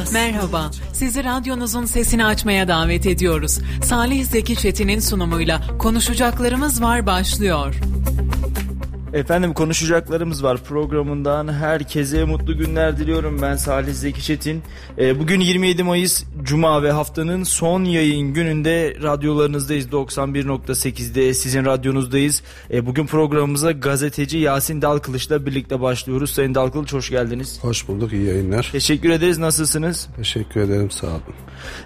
Radyonuz. Merhaba, sizi radyonuzun sesini açmaya davet ediyoruz. Salih Zeki Çetin'in sunumuyla Konuşacaklarımız Var başlıyor. Efendim konuşacaklarımız var programından herkese mutlu günler diliyorum ben Salih Zeki Çetin. Ee, bugün 27 Mayıs Cuma ve haftanın son yayın gününde radyolarınızdayız 91.8'de sizin radyonuzdayız. Ee, bugün programımıza gazeteci Yasin Dalkılıç'la birlikte başlıyoruz. Sayın Dalkılıç hoş geldiniz. Hoş bulduk iyi yayınlar. Teşekkür ederiz nasılsınız? Teşekkür ederim sağ olun.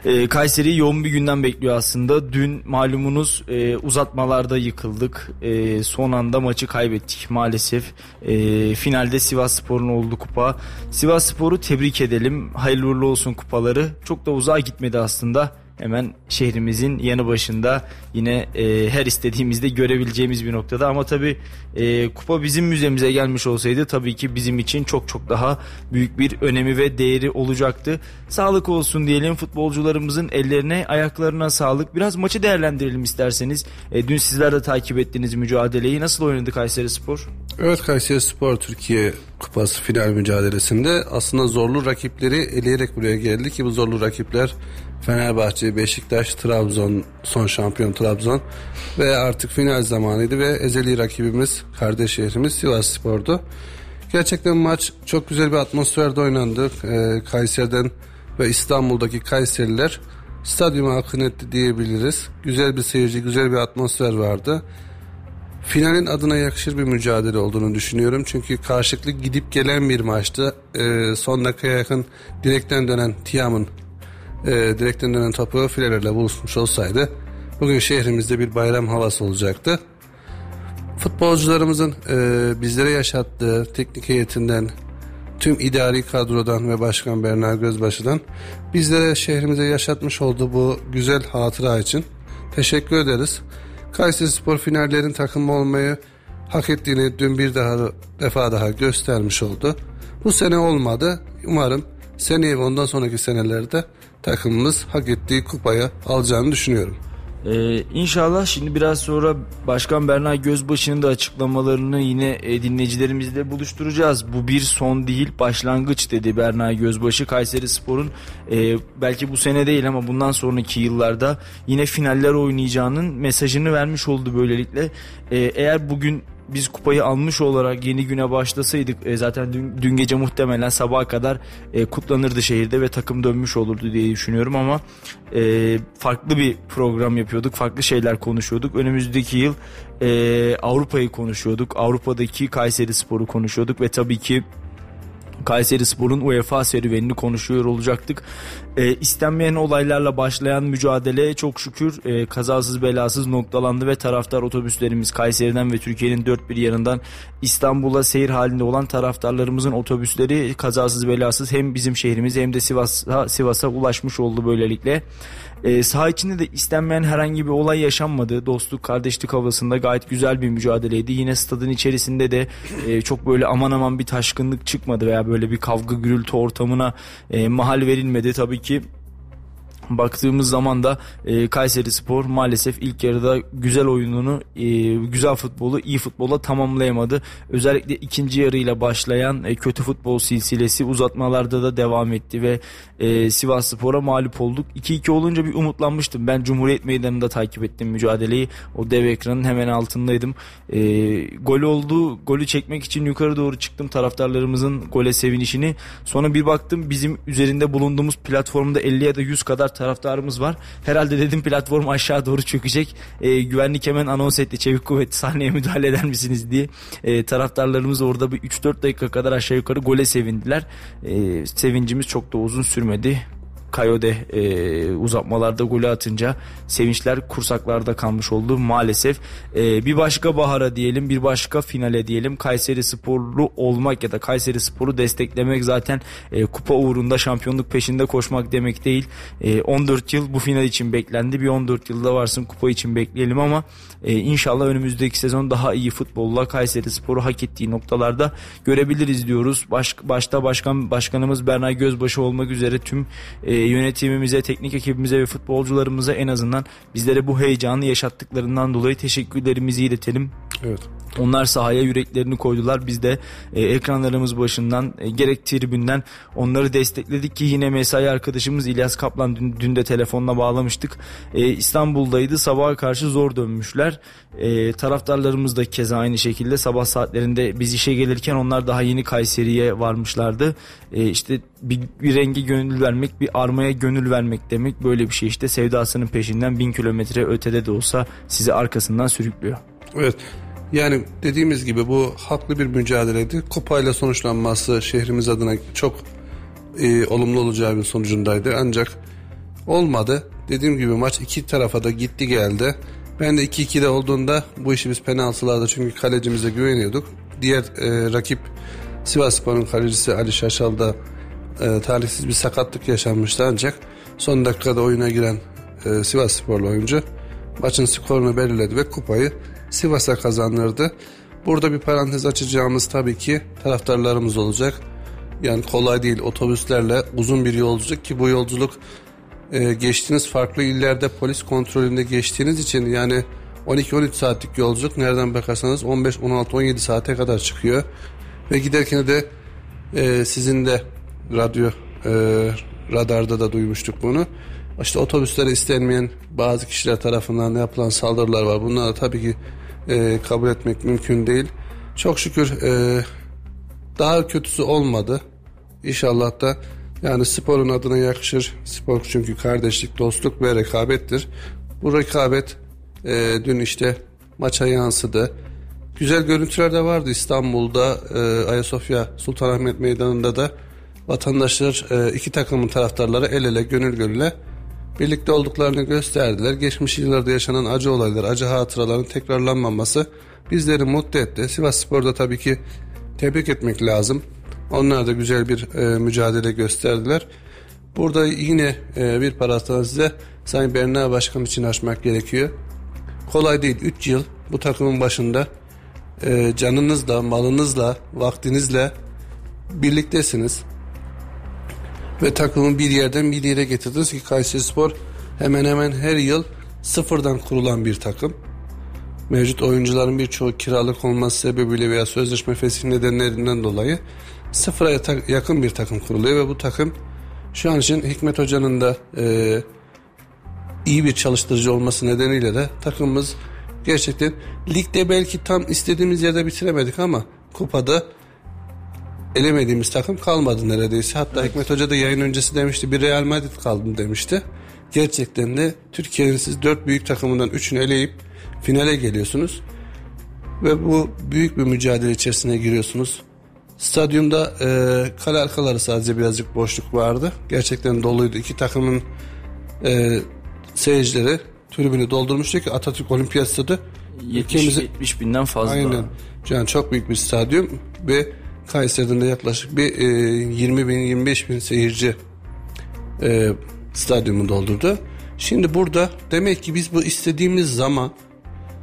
Ee, Kayseri yoğun bir günden bekliyor aslında. Dün malumunuz e, uzatmalarda yıkıldık. E, son anda maçı kaybettik maalesef. E, finalde Sivas Spor'un oldu kupa. Sivas Spor'u tebrik edelim. Hayırlı uğurlu olsun kupaları. Çok da uzağa gitmedi aslında hemen şehrimizin yanı başında yine e, her istediğimizde görebileceğimiz bir noktada ama tabi e, kupa bizim müzemize gelmiş olsaydı tabii ki bizim için çok çok daha büyük bir önemi ve değeri olacaktı. Sağlık olsun diyelim futbolcularımızın ellerine ayaklarına sağlık. Biraz maçı değerlendirelim isterseniz. E, dün sizler de takip ettiğiniz mücadeleyi nasıl oynadı Kayseri Spor? Evet Kayseri Spor Türkiye Kupası final mücadelesinde aslında zorlu rakipleri eleyerek buraya geldi ki bu zorlu rakipler Fenerbahçe, Beşiktaş, Trabzon, son şampiyon Trabzon ve artık final zamanıydı ve ezeli rakibimiz, kardeş şehrimiz Sivas Spor'du. Gerçekten maç çok güzel bir atmosferde oynandı. Ee, Kayseri'den ve İstanbul'daki Kayseriler stadyuma akın etti diyebiliriz. Güzel bir seyirci, güzel bir atmosfer vardı. Finalin adına yakışır bir mücadele olduğunu düşünüyorum. Çünkü karşılıklı gidip gelen bir maçtı. Ee, son dakikaya yakın direkten dönen Tiam'ın e, direkten dönen topu filelerle buluşmuş olsaydı bugün şehrimizde bir bayram havası olacaktı. Futbolcularımızın e, bizlere yaşattığı teknik heyetinden, tüm idari kadrodan ve Başkan Berna Gözbaşı'dan bizlere şehrimize yaşatmış olduğu bu güzel hatıra için teşekkür ederiz. Kayseri Spor finallerin takımı olmayı hak ettiğini dün bir daha defa daha göstermiş oldu. Bu sene olmadı. Umarım seneye ve ondan sonraki senelerde takımımız hak ettiği kupayı alacağını düşünüyorum. Ee, inşallah şimdi biraz sonra Başkan Berna Gözbaşı'nın da açıklamalarını yine e, dinleyicilerimizle buluşturacağız. Bu bir son değil başlangıç dedi Berna Gözbaşı. Kayseri Spor'un e, belki bu sene değil ama bundan sonraki yıllarda yine finaller oynayacağının mesajını vermiş oldu böylelikle. E, eğer bugün biz kupayı almış olarak yeni güne başlasaydık e, zaten dün, dün gece muhtemelen sabaha kadar e, kutlanırdı şehirde ve takım dönmüş olurdu diye düşünüyorum ama e, farklı bir program yapıyorduk farklı şeyler konuşuyorduk. Önümüzdeki yıl e, Avrupa'yı konuşuyorduk Avrupa'daki Kayseri Spor'u konuşuyorduk ve tabii ki Kayseri Spor'un UEFA serüvenini konuşuyor olacaktık. E, istenmeyen olaylarla başlayan mücadele çok şükür e, kazasız belasız noktalandı ve taraftar otobüslerimiz Kayseri'den ve Türkiye'nin dört bir yanından İstanbul'a seyir halinde olan taraftarlarımızın otobüsleri kazasız belasız hem bizim şehrimize hem de Sivas'a Sivas'a ulaşmış oldu böylelikle. E, saha içinde de istenmeyen herhangi bir olay yaşanmadı. Dostluk, kardeşlik havasında gayet güzel bir mücadeleydi. Yine stadın içerisinde de e, çok böyle aman aman bir taşkınlık çıkmadı veya böyle bir kavga gürültü ortamına e, mahal verilmedi. Tabii ki baktığımız zaman da e, Kayseri Spor maalesef ilk yarıda güzel oyununu, e, güzel futbolu iyi futbola tamamlayamadı. Özellikle ikinci yarıyla başlayan e, kötü futbol silsilesi uzatmalarda da devam etti ve e, Sivas Spor'a mağlup olduk. 2-2 olunca bir umutlanmıştım. Ben Cumhuriyet Meydanı'nda takip ettim mücadeleyi. O dev ekranın hemen altındaydım. E, gol oldu. Golü çekmek için yukarı doğru çıktım taraftarlarımızın gole sevinişini. Sonra bir baktım bizim üzerinde bulunduğumuz platformda 50 ya da 100 kadar taraftarımız var. Herhalde dedim platform aşağı doğru çökecek. E, güvenlik hemen anons etti. Çevik kuvvet sahneye müdahale eder misiniz diye. E, taraftarlarımız orada bir 3-4 dakika kadar aşağı yukarı gole sevindiler. E, sevincimiz çok da uzun sürmedi. Kayode e, uzatmalarda golü atınca sevinçler kursaklarda kalmış oldu maalesef. E, bir başka bahara diyelim bir başka finale diyelim Kayseri Sporlu olmak ya da Kayseri Sporu desteklemek zaten e, kupa uğrunda şampiyonluk peşinde koşmak demek değil. E, 14 yıl bu final için beklendi bir 14 yılda varsın kupa için bekleyelim ama e, inşallah önümüzdeki sezon daha iyi futbolla Kayseri Sporu hak ettiği noktalarda görebiliriz diyoruz. Baş, başta başkan başkanımız Berna Gözbaşı olmak üzere tüm e, yönetimimize, teknik ekibimize ve futbolcularımıza en azından bizlere bu heyecanı yaşattıklarından dolayı teşekkürlerimizi iletelim. Evet. Onlar sahaya yüreklerini koydular. Biz de e, ekranlarımız başından e, gerek tribünden onları destekledik ki yine mesai arkadaşımız İlyas Kaplan dün, dün de telefonla bağlamıştık. E, İstanbul'daydı. Sabaha karşı zor dönmüşler. E, taraftarlarımız da keza aynı şekilde sabah saatlerinde biz işe gelirken onlar daha yeni Kayseri'ye varmışlardı. E, işte bir, bir rengi gönül vermek, bir armaya gönül vermek demek böyle bir şey işte sevdasının peşinden bin kilometre ötede de olsa sizi arkasından sürüklüyor. Evet. Yani dediğimiz gibi bu haklı bir mücadeleydi. Kupayla sonuçlanması şehrimiz adına çok e, olumlu olacağı bir sonucundaydı. Ancak olmadı. Dediğim gibi maç iki tarafa da gitti geldi. Ben de 2-2'de olduğunda bu işi biz penaltılarda çünkü kalecimize güveniyorduk. Diğer e, rakip Sivas Spor'un kalecisi Ali Şaşal da e, talihsiz bir sakatlık yaşanmıştı ancak son dakikada oyuna giren e, Sivas Sporlu oyuncu maçın skorunu belirledi ve kupayı Sivas'a kazandırdı. Burada bir parantez açacağımız tabii ki taraftarlarımız olacak. Yani kolay değil otobüslerle uzun bir yolculuk ki bu yolculuk e, geçtiğiniz farklı illerde polis kontrolünde geçtiğiniz için yani 12-13 saatlik yolculuk nereden bakarsanız 15, 16, 17 saate kadar çıkıyor. Ve giderken de e, sizin de radyo e, radarda da duymuştuk bunu. İşte otobüslere istenmeyen bazı kişiler tarafından yapılan saldırılar var. Bunlar da tabii ki e, kabul etmek mümkün değil. Çok şükür e, daha kötüsü olmadı. İnşallah da yani sporun adına yakışır. Spor çünkü kardeşlik, dostluk ve rekabettir. Bu rekabet e, dün işte maça yansıdı. Güzel görüntüler de vardı İstanbul'da e, Ayasofya Sultanahmet Meydanı'nda da vatandaşlar e, iki takımın taraftarları el ele gönül gönüle birlikte olduklarını gösterdiler. Geçmiş yıllarda yaşanan acı olaylar, acı hatıraların tekrarlanmaması bizleri mutlu etti. Sivas Spor'da tabii ki tebrik etmek lazım. Onlar da güzel bir e, mücadele gösterdiler. Burada yine e, bir parantez size Sayın Berna Başkan için açmak gerekiyor. Kolay değil. 3 yıl bu takımın başında e, canınızla, malınızla, vaktinizle birliktesiniz ve takımı bir yerden bir yere getirdiniz ki Kayseri Spor hemen hemen her yıl sıfırdan kurulan bir takım. Mevcut oyuncuların birçoğu kiralık olması sebebiyle veya sözleşme fesih nedenlerinden dolayı sıfıra yakın bir takım kuruluyor ve bu takım şu an için Hikmet Hoca'nın da e, iyi bir çalıştırıcı olması nedeniyle de takımımız gerçekten ligde belki tam istediğimiz yerde bitiremedik ama kupada elemediğimiz takım kalmadı neredeyse. Hatta evet. Hikmet Hoca da yayın öncesi demişti bir Real Madrid kaldım demişti. Gerçekten de Türkiye'nin siz dört büyük takımından üçünü eleyip finale geliyorsunuz. Ve bu büyük bir mücadele içerisine giriyorsunuz. Stadyumda e, kale arkaları sadece birazcık boşluk vardı. Gerçekten doluydu. İki takımın e, seyircileri tribünü doldurmuştu ki Atatürk Olimpiyat Stadı 70, 70 binden fazla. Aynen. Yani çok büyük bir stadyum ve Kayseri'den de yaklaşık bir e, 20 bin 25 bin seyirci e, stadyumu doldurdu. Şimdi burada demek ki biz bu istediğimiz zaman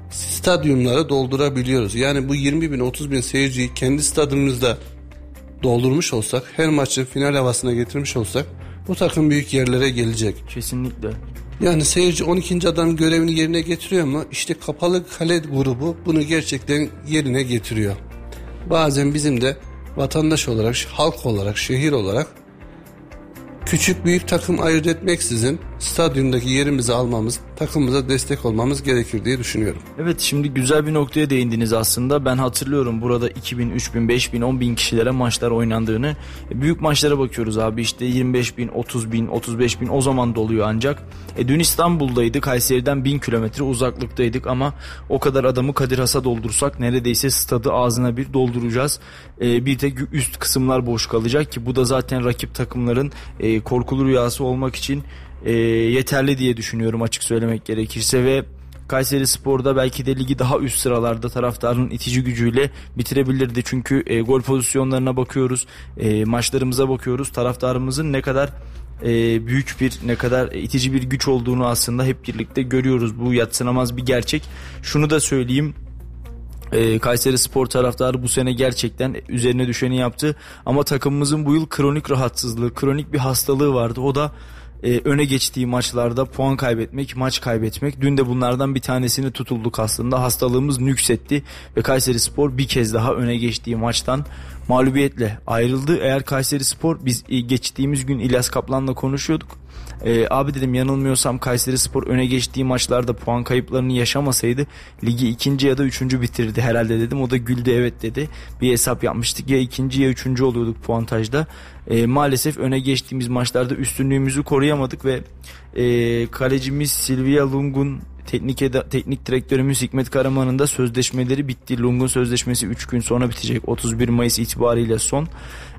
stadyumları doldurabiliyoruz. Yani bu 20 bin 30 bin seyirciyi kendi stadyumumuzda doldurmuş olsak her maçın final havasına getirmiş olsak bu takım büyük yerlere gelecek. Kesinlikle. Yani seyirci 12. adam görevini yerine getiriyor mu? İşte kapalı kale grubu bunu gerçekten yerine getiriyor. Bazen bizim de vatandaş olarak, halk olarak, şehir olarak küçük büyük takım ayırt etmeksizin stadyumdaki yerimizi almamız, takımımıza destek olmamız gerekir diye düşünüyorum. Evet şimdi güzel bir noktaya değindiniz aslında. Ben hatırlıyorum burada 2000, 3000, 5000, 10 bin kişilere maçlar oynandığını. E, büyük maçlara bakıyoruz abi işte 25 bin, 30 bin, 35 bin o zaman doluyor ancak. E, dün İstanbul'daydı Kayseri'den 1000 kilometre uzaklıktaydık ama o kadar adamı Kadir Has'a doldursak neredeyse stadı ağzına bir dolduracağız. E, bir tek üst kısımlar boş kalacak ki bu da zaten rakip takımların e, korkulu rüyası olmak için e, yeterli diye düşünüyorum açık söylemek gerekirse ve Kayseri Spor'da belki de ligi daha üst sıralarda taraftarın itici gücüyle bitirebilirdi. Çünkü e, gol pozisyonlarına bakıyoruz, e, maçlarımıza bakıyoruz. Taraftarımızın ne kadar e, büyük bir, ne kadar itici bir güç olduğunu aslında hep birlikte görüyoruz. Bu yatsınamaz bir gerçek. Şunu da söyleyeyim. E, Kayseri Spor taraftarı bu sene gerçekten üzerine düşeni yaptı. Ama takımımızın bu yıl kronik rahatsızlığı, kronik bir hastalığı vardı. O da e, öne geçtiği maçlarda puan kaybetmek, maç kaybetmek. Dün de bunlardan bir tanesini tutulduk aslında. Hastalığımız nüksetti ve Kayseri Spor bir kez daha öne geçtiği maçtan mağlubiyetle ayrıldı. Eğer Kayseri Spor biz geçtiğimiz gün İlyas Kaplan'la konuşuyorduk. Ee, abi dedim yanılmıyorsam Kayseri Spor öne geçtiği maçlarda puan kayıplarını yaşamasaydı ligi ikinci ya da üçüncü bitirdi herhalde dedim. O da güldü evet dedi. Bir hesap yapmıştık ya ikinci ya üçüncü oluyorduk puantajda. Ee, maalesef öne geçtiğimiz maçlarda üstünlüğümüzü koruyamadık ve e, kalecimiz Silvia Lung'un teknik eda, teknik direktörümüz Hikmet Karaman'ın da sözleşmeleri bitti. Lung'un sözleşmesi 3 gün sonra bitecek. 31 Mayıs itibariyle son.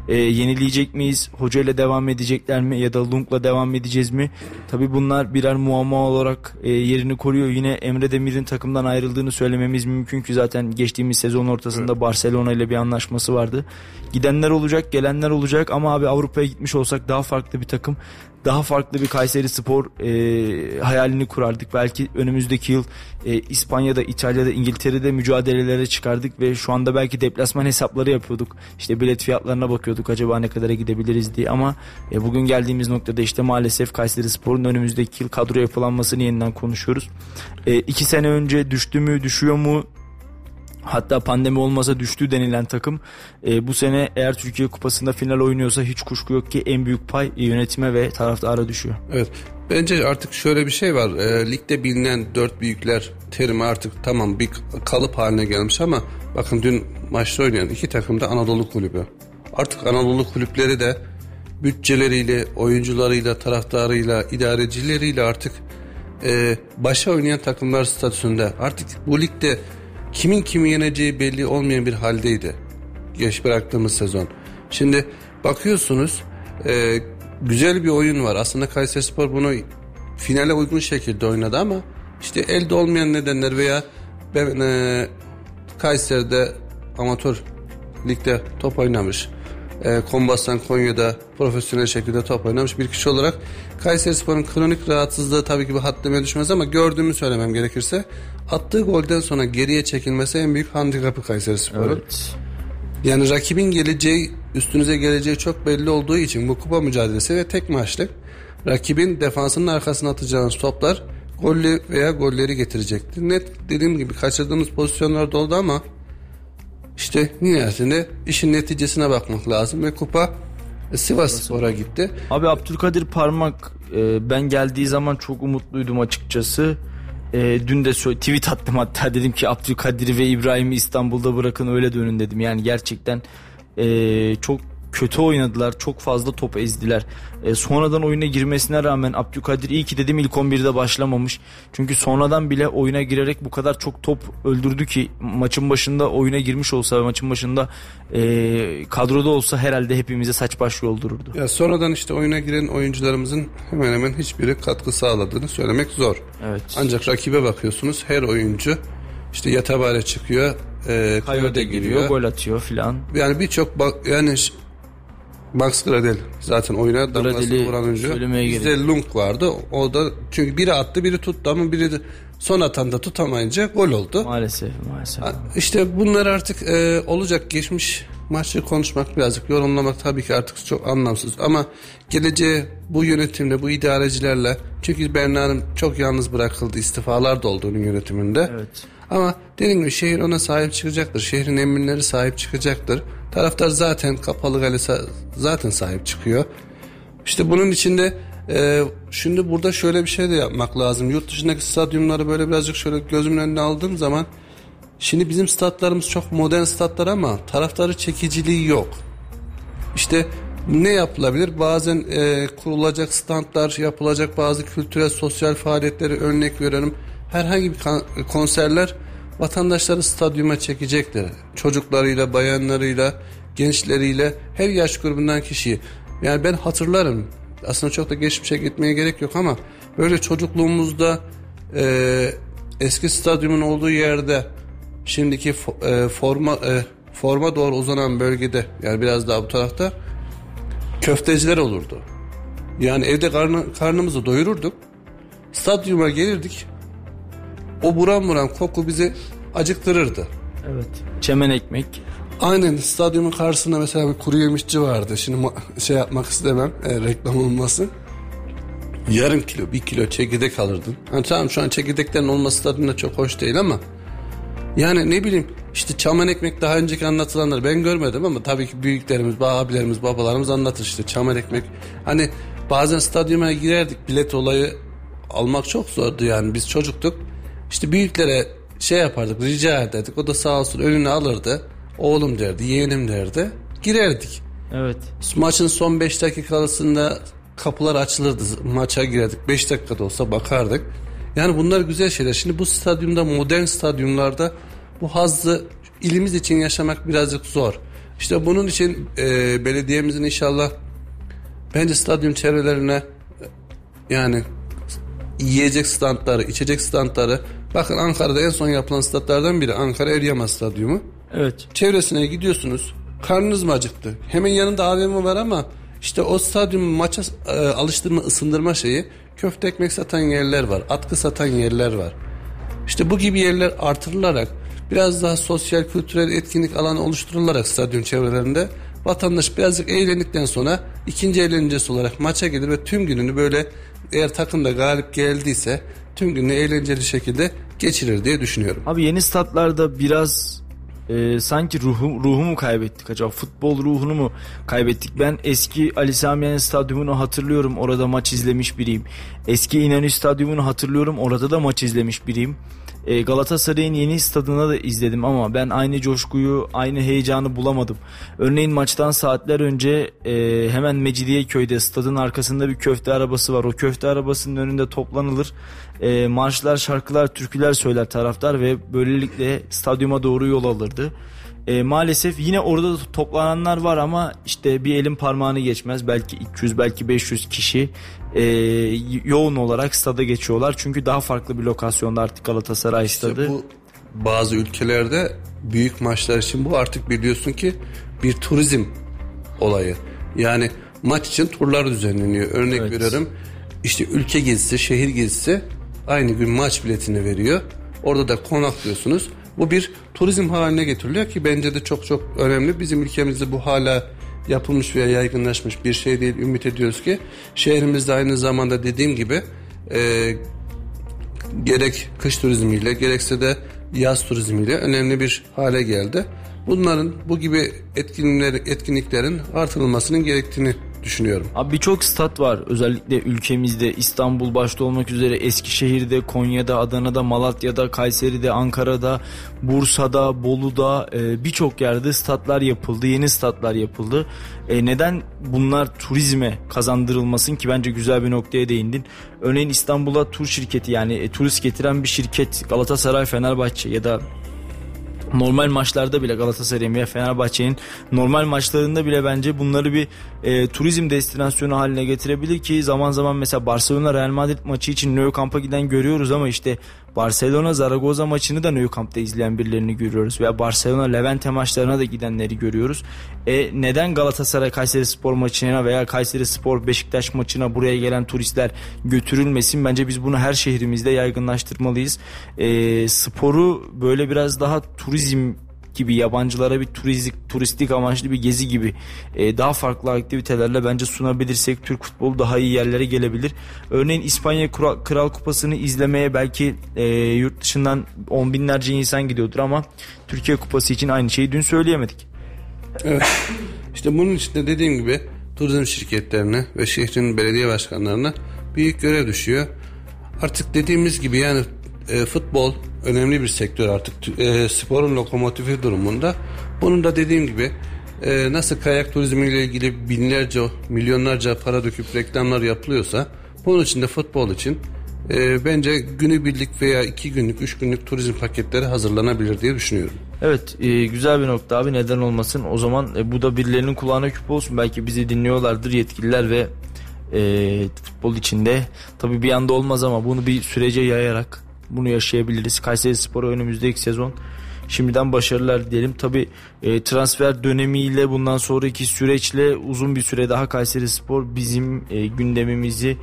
E, yenileyecek miyiz? Hoca ile devam edecekler mi? Ya da Lung'la devam edeceğiz mi? Tabi bunlar birer muamma olarak e, yerini koruyor. Yine Emre Demir'in takımdan ayrıldığını söylememiz mümkün ki zaten geçtiğimiz sezon ortasında evet. Barcelona ile bir anlaşması vardı. Gidenler olacak, gelenler olacak ama abi Avrupa'ya gitmiş olsak daha farklı bir takım daha farklı bir Kayseri Spor e, hayalini kurardık. Belki önümüzdeki yıl e, İspanya'da, İtalya'da, İngiltere'de mücadelelere çıkardık ve şu anda belki deplasman hesapları yapıyorduk. İşte bilet fiyatlarına bakıyorduk acaba ne kadara gidebiliriz diye ama e, bugün geldiğimiz noktada işte maalesef Kayseri Spor'un önümüzdeki yıl kadro yapılanmasını yeniden konuşuyoruz. E, iki sene önce düştü mü, düşüyor mu Hatta pandemi olmasa düştü denilen takım e, bu sene eğer Türkiye Kupası'nda final oynuyorsa hiç kuşku yok ki en büyük pay yönetime ve taraftara düşüyor. Evet. Bence artık şöyle bir şey var. E, ligde bilinen dört büyükler terimi artık tamam bir kalıp haline gelmiş ama bakın dün maçta oynayan iki takım da Anadolu kulübü. Artık Anadolu kulüpleri de bütçeleriyle, oyuncularıyla, taraftarıyla, idarecileriyle artık e, başa oynayan takımlar statüsünde. Artık bu ligde kimin kimi yeneceği belli olmayan bir haldeydi. Geç bıraktığımız sezon. Şimdi bakıyorsunuz e, güzel bir oyun var. Aslında Kayseri Spor bunu finale uygun şekilde oynadı ama işte elde olmayan nedenler veya ben e, Kayseri'de amatör ligde top oynamış. E, Kombastan Konya'da profesyonel şekilde top oynamış bir kişi olarak Kayseri Spor'un kronik rahatsızlığı tabii ki bu haddime düşmez ama gördüğümü söylemem gerekirse attığı golden sonra geriye çekilmesi en büyük handikapı Kayseri Spor'un. Evet. Yani rakibin geleceği, üstünüze geleceği çok belli olduğu için bu kupa mücadelesi ve tek maçlık rakibin defansının arkasına atacağınız toplar golli veya golleri getirecektir. Net dediğim gibi kaçırdığımız pozisyonlar da oldu ama işte nihayetinde işin neticesine bakmak lazım ve kupa Sivas Spor'a gitti. Abi Abdülkadir Parmak e, ben geldiği zaman çok umutluydum açıkçası. E, dün de tweet attım hatta dedim ki Abdülkadir ve İbrahim'i İstanbul'da bırakın öyle dönün dedim. Yani gerçekten e, çok kötü oynadılar. Çok fazla top ezdiler. E, sonradan oyuna girmesine rağmen Abdülkadir iyi ki dedim ilk 11'de başlamamış. Çünkü sonradan bile oyuna girerek bu kadar çok top öldürdü ki maçın başında oyuna girmiş olsa ve maçın başında e, kadroda olsa herhalde hepimize saç baş yoldururdu. Ya sonradan işte oyuna giren oyuncularımızın hemen hemen hiçbiri katkı sağladığını söylemek zor. Evet. Ancak rakibe bakıyorsunuz her oyuncu işte Yatabare çıkıyor, e, Coyote giriyor, gol atıyor filan. Yani birçok yani Max Gradel zaten oyuna damgasını vuran oyuncu. Bizde Lunk vardı. O da çünkü biri attı biri tuttu ama biri de son atan da tutamayınca gol oldu. Maalesef maalesef. İşte bunlar artık e, olacak geçmiş maçı konuşmak birazcık yorumlamak tabii ki artık çok anlamsız ama geleceğe bu yönetimle bu idarecilerle çünkü Berna'nın çok yalnız bırakıldı istifalar da oldu onun yönetiminde. Evet. Ama dediğim gibi şehir ona sahip çıkacaktır. Şehrin emirleri sahip çıkacaktır. Taraftar zaten kapalı kale zaten sahip çıkıyor. İşte bunun içinde e, şimdi burada şöyle bir şey de yapmak lazım. Yurt dışındaki stadyumları böyle birazcık şöyle gözümün önüne aldığım zaman şimdi bizim statlarımız çok modern statlar ama taraftarı çekiciliği yok. İşte ne yapılabilir? Bazen e, kurulacak standlar, yapılacak bazı kültürel, sosyal faaliyetleri örnek veriyorum. Herhangi bir konserler vatandaşları stadyuma çekecektir. Çocuklarıyla, bayanlarıyla, gençleriyle her yaş grubundan kişiyi. Yani ben hatırlarım. Aslında çok da geçmişe gitmeye gerek yok ama böyle çocukluğumuzda e, eski stadyumun olduğu yerde şimdiki e, forma e, forma doğru uzanan bölgede yani biraz daha bu tarafta köfteciler olurdu. Yani evde karnı, karnımızı doyururduk. Stadyuma gelirdik. O buram buram koku bizi acıktırırdı. Evet. Çemen ekmek. Aynen stadyumun karşısında mesela bir kuru yemişçi vardı. Şimdi şey yapmak istemem e, reklam olmasın. yarım kilo bir kilo çekirdek alırdın. Yani tamam şu an çekirdeklerin olması tadında çok hoş değil ama yani ne bileyim işte çaman ekmek daha önceki anlatılanlar ben görmedim ama tabii ki büyüklerimiz, abilerimiz, babalarımız anlatır işte çaman ekmek. Hani bazen stadyuma girerdik bilet olayı almak çok zordu yani biz çocuktuk. İşte büyüklere şey yapardık rica ederdik o da sağ olsun önüne alırdı. Oğlum derdi yeğenim derdi girerdik. Evet. Maçın son 5 dakikalısında kapılar açılırdı. Maça girerdik. 5 dakikada olsa bakardık. Yani bunlar güzel şeyler. Şimdi bu stadyumda modern stadyumlarda bu hazzı ilimiz için yaşamak birazcık zor. İşte bunun için e, belediyemizin inşallah bence stadyum çevrelerine yani yiyecek standları, içecek standları. Bakın Ankara'da en son yapılan statlardan biri Ankara Eryama Stadyumu. Evet. Çevresine gidiyorsunuz. Karnınız mı acıktı? Hemen yanında AVM var ama işte o stadyum maça e, alıştırma, ısındırma şeyi köfte ekmek satan yerler var. Atkı satan yerler var. İşte bu gibi yerler artırılarak biraz daha sosyal kültürel etkinlik alanı oluşturularak stadyum çevrelerinde vatandaş birazcık eğlendikten sonra ikinci eğlencesi olarak maça gelir ve tüm gününü böyle eğer takım da galip geldiyse tüm gününü eğlenceli şekilde geçirir diye düşünüyorum. Abi yeni statlarda biraz e, sanki ruhu, ruhumu kaybettik acaba? Futbol ruhunu mu kaybettik? Ben eski Ali Sami Yen stadyumunu hatırlıyorum. Orada maç izlemiş biriyim. Eski İnönü stadyumunu hatırlıyorum. Orada da maç izlemiş biriyim e, Galatasaray'ın yeni stadına da izledim ama ben aynı coşkuyu aynı heyecanı bulamadım örneğin maçtan saatler önce e, hemen Mecidiyeköy'de stadın arkasında bir köfte arabası var o köfte arabasının önünde toplanılır e, marşlar şarkılar türküler söyler taraftar ve böylelikle stadyuma doğru yol alırdı. E, maalesef yine orada toplananlar var ama işte bir elin parmağını geçmez. Belki 200 belki 500 kişi e, yoğun olarak stada geçiyorlar. Çünkü daha farklı bir lokasyonda artık Galatasaray stadı. İşte bu bazı ülkelerde büyük maçlar için bu artık biliyorsun ki bir turizm olayı. Yani maç için turlar düzenleniyor. Örnek Evet. veriyorum. İşte ülke gezisi, şehir gezisi aynı gün maç biletini veriyor. Orada da konaklıyorsunuz. Bu bir turizm haline getiriliyor ki bence de çok çok önemli. Bizim ülkemizde bu hala yapılmış veya yaygınlaşmış bir şey değil. Ümit ediyoruz ki şehrimizde aynı zamanda dediğim gibi e, gerek kış turizmiyle gerekse de yaz turizmiyle önemli bir hale geldi. Bunların bu gibi etkinlikler, etkinliklerin artırılmasının gerektiğini düşünüyorum. Abi birçok stat var özellikle ülkemizde İstanbul başta olmak üzere Eskişehir'de, Konya'da, Adana'da, Malatya'da, Kayseri'de, Ankara'da, Bursa'da, Bolu'da e, birçok yerde statlar yapıldı, yeni statlar yapıldı. E, neden bunlar turizme kazandırılmasın ki bence güzel bir noktaya değindin. Örneğin İstanbul'a tur şirketi yani e, turist getiren bir şirket Galatasaray, Fenerbahçe ya da normal maçlarda bile Galatasaray'ın veya Fenerbahçe'nin normal maçlarında bile bence bunları bir e, turizm destinasyonu haline getirebilir ki zaman zaman mesela Barcelona Real Madrid maçı için Nou Camp'a giden görüyoruz ama işte Barcelona Zaragoza maçını da Nou Camp'ta izleyen birilerini görüyoruz veya Barcelona Levante maçlarına da gidenleri görüyoruz. E, neden Galatasaray Kayseri Spor maçına veya Kayseri Spor Beşiktaş maçına buraya gelen turistler götürülmesin? Bence biz bunu her şehrimizde yaygınlaştırmalıyız. E, sporu böyle biraz daha turizm gibi yabancılara bir turistik turistik amaçlı bir gezi gibi e, daha farklı aktivitelerle bence sunabilirsek Türk futbolu daha iyi yerlere gelebilir. Örneğin İspanya Kral Kupası'nı izlemeye belki e, yurt dışından on binlerce insan gidiyordur ama Türkiye Kupası için aynı şeyi dün söyleyemedik. Evet. İşte bunun için de dediğim gibi turizm şirketlerine ve şehrin belediye başkanlarına büyük görev düşüyor. Artık dediğimiz gibi yani e, futbol önemli bir sektör artık e, sporun lokomotifi durumunda. Bunun da dediğim gibi e, nasıl kayak turizmiyle ilgili binlerce milyonlarca para döküp reklamlar yapılıyorsa bunun için de futbol için e, bence günübirlik veya iki günlük, üç günlük turizm paketleri hazırlanabilir diye düşünüyorum. Evet e, güzel bir nokta abi neden olmasın o zaman e, bu da birilerinin kulağına küp olsun belki bizi dinliyorlardır yetkililer ve e, futbol içinde tabi bir anda olmaz ama bunu bir sürece yayarak bunu yaşayabiliriz. Kayseri Spor'a önümüzdeki sezon Şimdiden başarılar diyelim. Tabi e, transfer dönemiyle bundan sonraki süreçle uzun bir süre daha Kayseri Spor bizim e, gündemimizi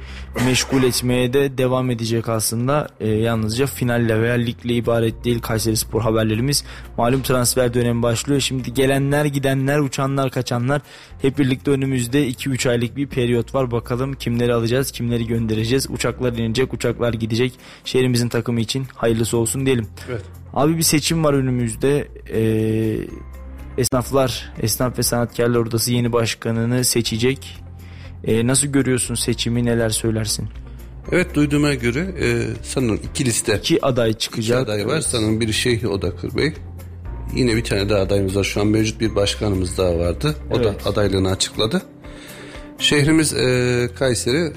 meşgul etmeye de devam edecek aslında. E, yalnızca finalle veya ligle ibaret değil Kayseri Spor haberlerimiz. Malum transfer dönemi başlıyor. Şimdi gelenler gidenler uçanlar kaçanlar hep birlikte önümüzde 2-3 aylık bir periyot var. Bakalım kimleri alacağız kimleri göndereceğiz. Uçaklar inecek uçaklar gidecek. Şehrimizin takımı için hayırlısı olsun diyelim. Evet. Abi bir seçim var önümüzde. Ee, esnaflar, Esnaf ve Sanatkarlar Odası yeni başkanını seçecek. Ee, nasıl görüyorsun seçimi neler söylersin? Evet duyduğuma göre e, sanırım iki liste İki aday iki çıkacak. aday var. Sanırım biri Şeyhi Odakır Bey. Yine bir tane daha adayımız var. Şu an mevcut bir başkanımız daha vardı. O Evet. da adaylığını açıkladı. Şehrimiz e, Kayseri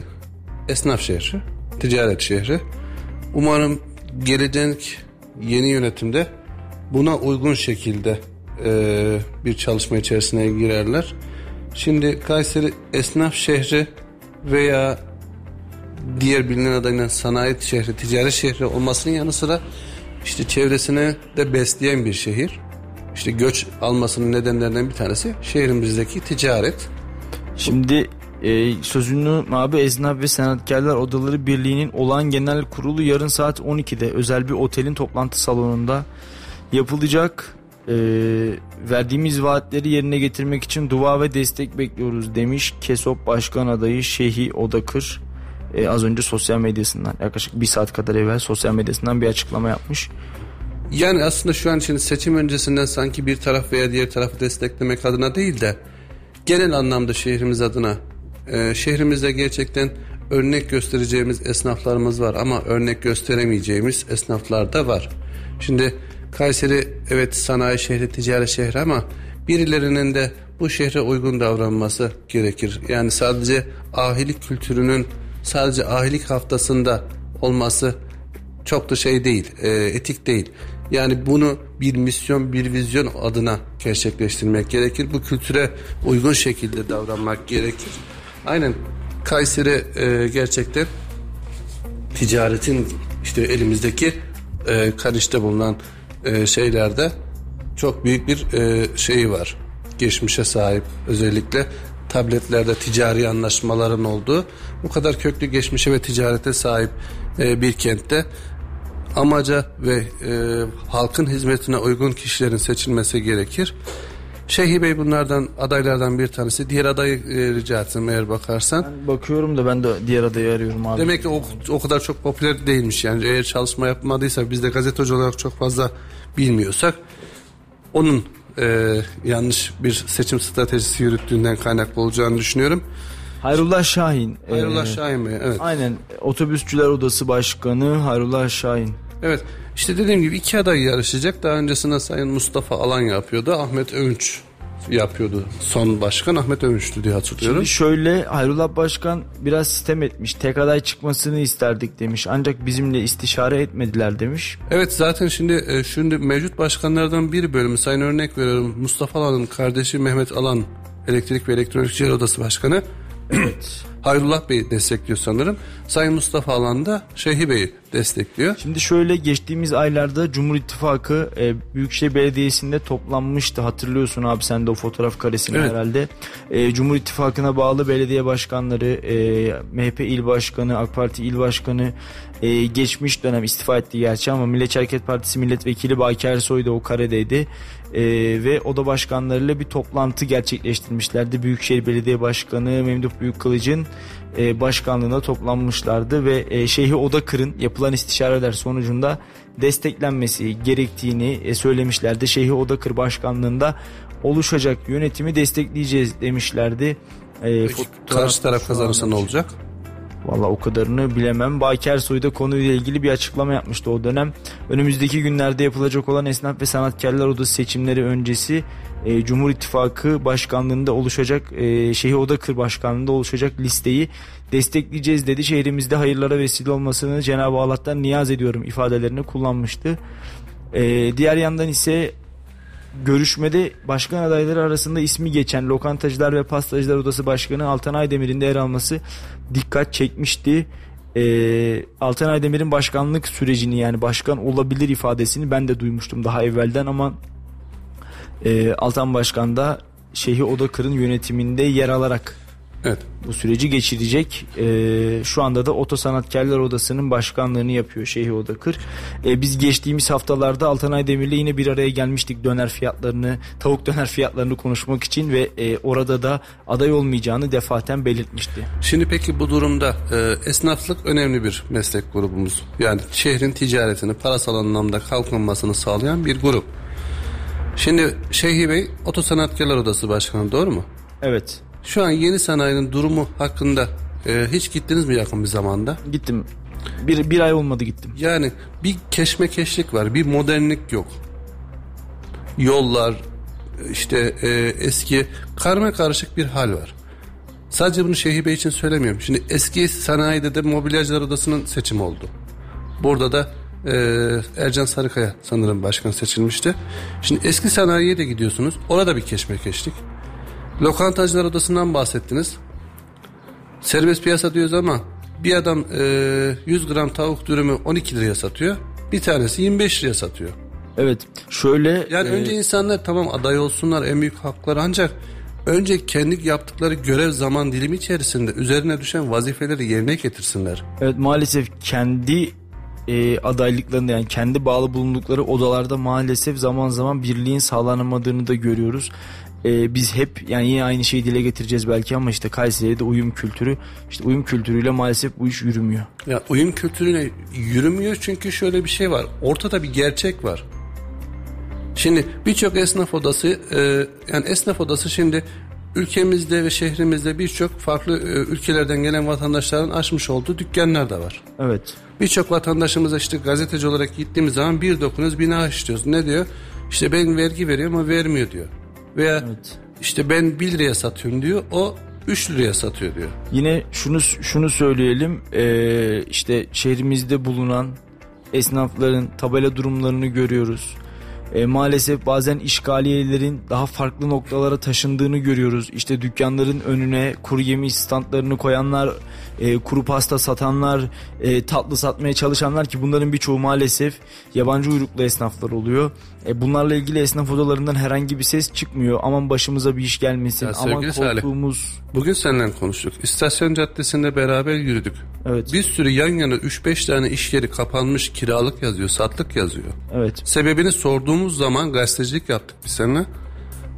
esnaf şehri, ticaret şehri. Umarım gelecek yeni yönetimde buna uygun şekilde e, bir çalışma içerisine girerler. Şimdi Kayseri esnaf şehri veya diğer bilinen adıyla sanayi şehri, ticaret şehri olmasının yanı sıra işte çevresine de besleyen bir şehir. İşte göç almasının nedenlerinden bir tanesi şehrimizdeki ticaret. Şimdi e, sözünü abi Esnaf ve Sanatkarlar Odaları Birliği'nin olağan genel kurulu yarın saat 12'de özel bir otelin toplantı salonunda yapılacak. E, verdiğimiz vaatleri yerine getirmek için dua ve destek bekliyoruz demiş Kesop Başkan adayı Şehi Odakır. E, az önce sosyal medyasından yaklaşık bir saat kadar evvel sosyal medyasından bir açıklama yapmış. Yani aslında şu an için seçim öncesinden sanki bir taraf veya diğer tarafı desteklemek adına değil de genel anlamda şehrimiz adına e, şehrimizde gerçekten örnek göstereceğimiz esnaflarımız var ama örnek gösteremeyeceğimiz esnaflar da var. Şimdi Kayseri evet sanayi şehri, ticaret şehri ama birilerinin de bu şehre uygun davranması gerekir. Yani sadece ahilik kültürünün sadece ahilik haftasında olması çok da şey değil, e, etik değil. Yani bunu bir misyon, bir vizyon adına gerçekleştirmek gerekir. Bu kültüre uygun şekilde davranmak gerekir. Aynen Kayseri e, gerçekten ticaretin işte elimizdeki e, Kaliç'te bulunan e, şeylerde çok büyük bir e, şeyi var. Geçmişe sahip özellikle tabletlerde ticari anlaşmaların olduğu bu kadar köklü geçmişe ve ticarete sahip e, bir kentte amaca ve e, halkın hizmetine uygun kişilerin seçilmesi gerekir. Şeyhi Bey bunlardan adaylardan bir tanesi. Diğer adayı e, rica etsem eğer bakarsan. Ben bakıyorum da ben de diğer adayı arıyorum abi. Demek ki o, o kadar çok popüler değilmiş yani eğer çalışma yapmadıysa biz de gazeteci olarak çok fazla bilmiyorsak onun e, yanlış bir seçim stratejisi yürüttüğünden kaynaklı olacağını düşünüyorum. Hayrullah Şahin. Hayrullah e, Şahin Bey evet. Aynen Otobüsçüler Odası Başkanı Hayrullah Şahin. Evet işte dediğim gibi iki aday yarışacak. Daha öncesinde Sayın Mustafa Alan yapıyordu. Ahmet Övünç yapıyordu. Son başkan Ahmet Övünç'tü diye hatırlıyorum. Şimdi şöyle Hayrullah Başkan biraz sitem etmiş. Tek aday çıkmasını isterdik demiş. Ancak bizimle istişare etmediler demiş. Evet zaten şimdi e, şimdi mevcut başkanlardan biri bölümü sayın örnek veriyorum Mustafa Alan'ın kardeşi Mehmet Alan Elektrik ve Elektronikçiler Odası Başkanı Hayrullah Bey destekliyor sanırım. Sayın Mustafa Alan da Şeyhi Bey'i destekliyor. Şimdi şöyle geçtiğimiz aylarda Cumhur İttifakı e, Büyükşehir Belediyesi'nde toplanmıştı. Hatırlıyorsun abi sen de o fotoğraf karesini Evet. herhalde. E, Cumhur İttifakı'na bağlı belediye başkanları, e, MHP il başkanı, AK Parti il başkanı e, geçmiş dönem istifa etti gerçi ama Milliyetçi Hareket Partisi milletvekili Baki Ersoy da o karedeydi. E, ve oda başkanlarıyla bir toplantı gerçekleştirmişlerdi. Büyükşehir Belediye Başkanı Memduh Büyükkılıç'ın e, başkanlığına toplanmışlardı ve e, Şeyhi Odakır'ın yapılan istişareler sonucunda desteklenmesi gerektiğini e, söylemişlerdi. Şeyhi Odakır başkanlığında oluşacak yönetimi destekleyeceğiz demişlerdi. E, Peki, karşı taraf kazanırsa ne olacak? Valla o kadarını bilemem. Baki Ersoy konuyla ilgili bir açıklama yapmıştı o dönem. Önümüzdeki günlerde yapılacak olan Esnaf ve Sanatkarlar Odası seçimleri öncesi e, Cumhur İttifakı başkanlığında oluşacak, e, Şehir Odakır başkanlığında oluşacak listeyi destekleyeceğiz dedi. Şehrimizde hayırlara vesile olmasını Cenab-ı Allah'tan niyaz ediyorum ifadelerini kullanmıştı. E, diğer yandan ise Görüşmede başkan adayları arasında ismi geçen Lokantacılar ve Pastacılar Odası Başkanı Altan Aydemir'in de yer alması dikkat çekmişti. e, Altan Aydemir'in başkanlık sürecini yani başkan olabilir ifadesini ben de duymuştum daha evvelden ama e, Altan Başkan da Şeyhi Odakır'ın yönetiminde yer alarak Evet. bu süreci geçirecek. Ee, şu anda da Oto Sanatkarlar Odası'nın başkanlığını yapıyor Şeyhi Odakır. Ee, biz geçtiğimiz haftalarda Altanay Demir'le yine bir araya gelmiştik döner fiyatlarını, tavuk döner fiyatlarını konuşmak için ve e, orada da aday olmayacağını defaten belirtmişti. Şimdi peki bu durumda e, esnaflık önemli bir meslek grubumuz. Yani şehrin ticaretini parasal anlamda kalkınmasını sağlayan bir grup. Şimdi Şeyhi Bey Oto Sanatkarlar Odası Başkanı doğru mu? Evet. Şu an yeni sanayinin durumu hakkında e, hiç gittiniz mi yakın bir zamanda? Gittim. Bir, bir ay olmadı gittim. Yani bir keşmekeşlik var, bir modernlik yok. Yollar, işte e, eski karma karışık bir hal var. Sadece bunu Şeyhi Bey için söylemiyorum. Şimdi eski sanayide de mobilyacılar odasının seçimi oldu. Burada da e, Ercan Sarıkaya sanırım başkan seçilmişti. Şimdi eski sanayiye de gidiyorsunuz. Orada bir keşmekeşlik. Lokantacılar odasından bahsettiniz. Serbest piyasa diyoruz ama bir adam e, 100 gram tavuk dürümü 12 liraya satıyor. Bir tanesi 25 liraya satıyor. Evet. Şöyle Yani e, önce insanlar tamam aday olsunlar en büyük hakları ancak önce kendi yaptıkları görev zaman dilimi içerisinde üzerine düşen vazifeleri yerine getirsinler. Evet maalesef kendi e, adaylıklarında yani kendi bağlı bulundukları odalarda maalesef zaman zaman birliğin sağlanamadığını da görüyoruz. E, biz hep yani yine aynı şeyi dile getireceğiz belki ama işte Kayseri'de uyum kültürü işte uyum kültürüyle maalesef bu iş yürümüyor. Ya uyum kültürüne yürümüyor çünkü şöyle bir şey var. Ortada bir gerçek var. Şimdi birçok esnaf odası e, yani esnaf odası şimdi ülkemizde ve şehrimizde birçok farklı e, ülkelerden gelen vatandaşların açmış olduğu dükkanlar da var. Evet. Birçok vatandaşımıza işte gazeteci olarak gittiğimiz zaman bir dokunuz bina işliyoruz. Ne diyor? İşte ben vergi veriyorum ama vermiyor diyor. Veya Evet. işte ben 1 liraya satıyorum diyor. O 3 liraya satıyor diyor. Yine şunu şunu söyleyelim e, işte şehrimizde bulunan esnafların tabela durumlarını görüyoruz. E, maalesef bazen işgaliyelerin daha farklı noktalara taşındığını görüyoruz. İşte dükkanların önüne kuru yemiş standlarını koyanlar, e, kuru pasta satanlar, e, tatlı satmaya çalışanlar ki bunların birçoğu maalesef yabancı uyruklu esnaflar oluyor. E, bunlarla ilgili esnaf odalarından herhangi bir ses çıkmıyor. Aman başımıza bir iş gelmesin. Ya Aman sevgili Salih, korktuğumuz... Bugün seninle konuştuk. İstasyon Caddesi'nde beraber yürüdük. Evet. Bir sürü yan yana 3-5 tane iş yeri kapanmış kiralık yazıyor, satlık yazıyor. Evet. Sebebini sorduğumuz zaman gazetecilik yaptık biz seninle.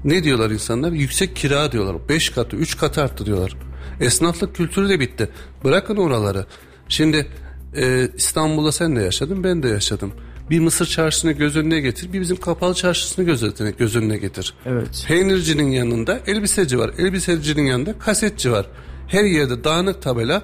Ne diyorlar insanlar? Yüksek kira diyorlar. 5 katı, 3 katı arttı diyorlar. Esnaflık kültürü de bitti. Bırakın oraları. Şimdi e, İstanbul'da sen de yaşadın, ben de yaşadım. Bir Mısır çarşısını göz önüne getir, bir bizim kapalı çarşısını göz önüne, göz önüne getir. Evet. Peynircinin yanında elbiseci var. Elbisecinin yanında kasetçi var. Her yerde dağınık tabela.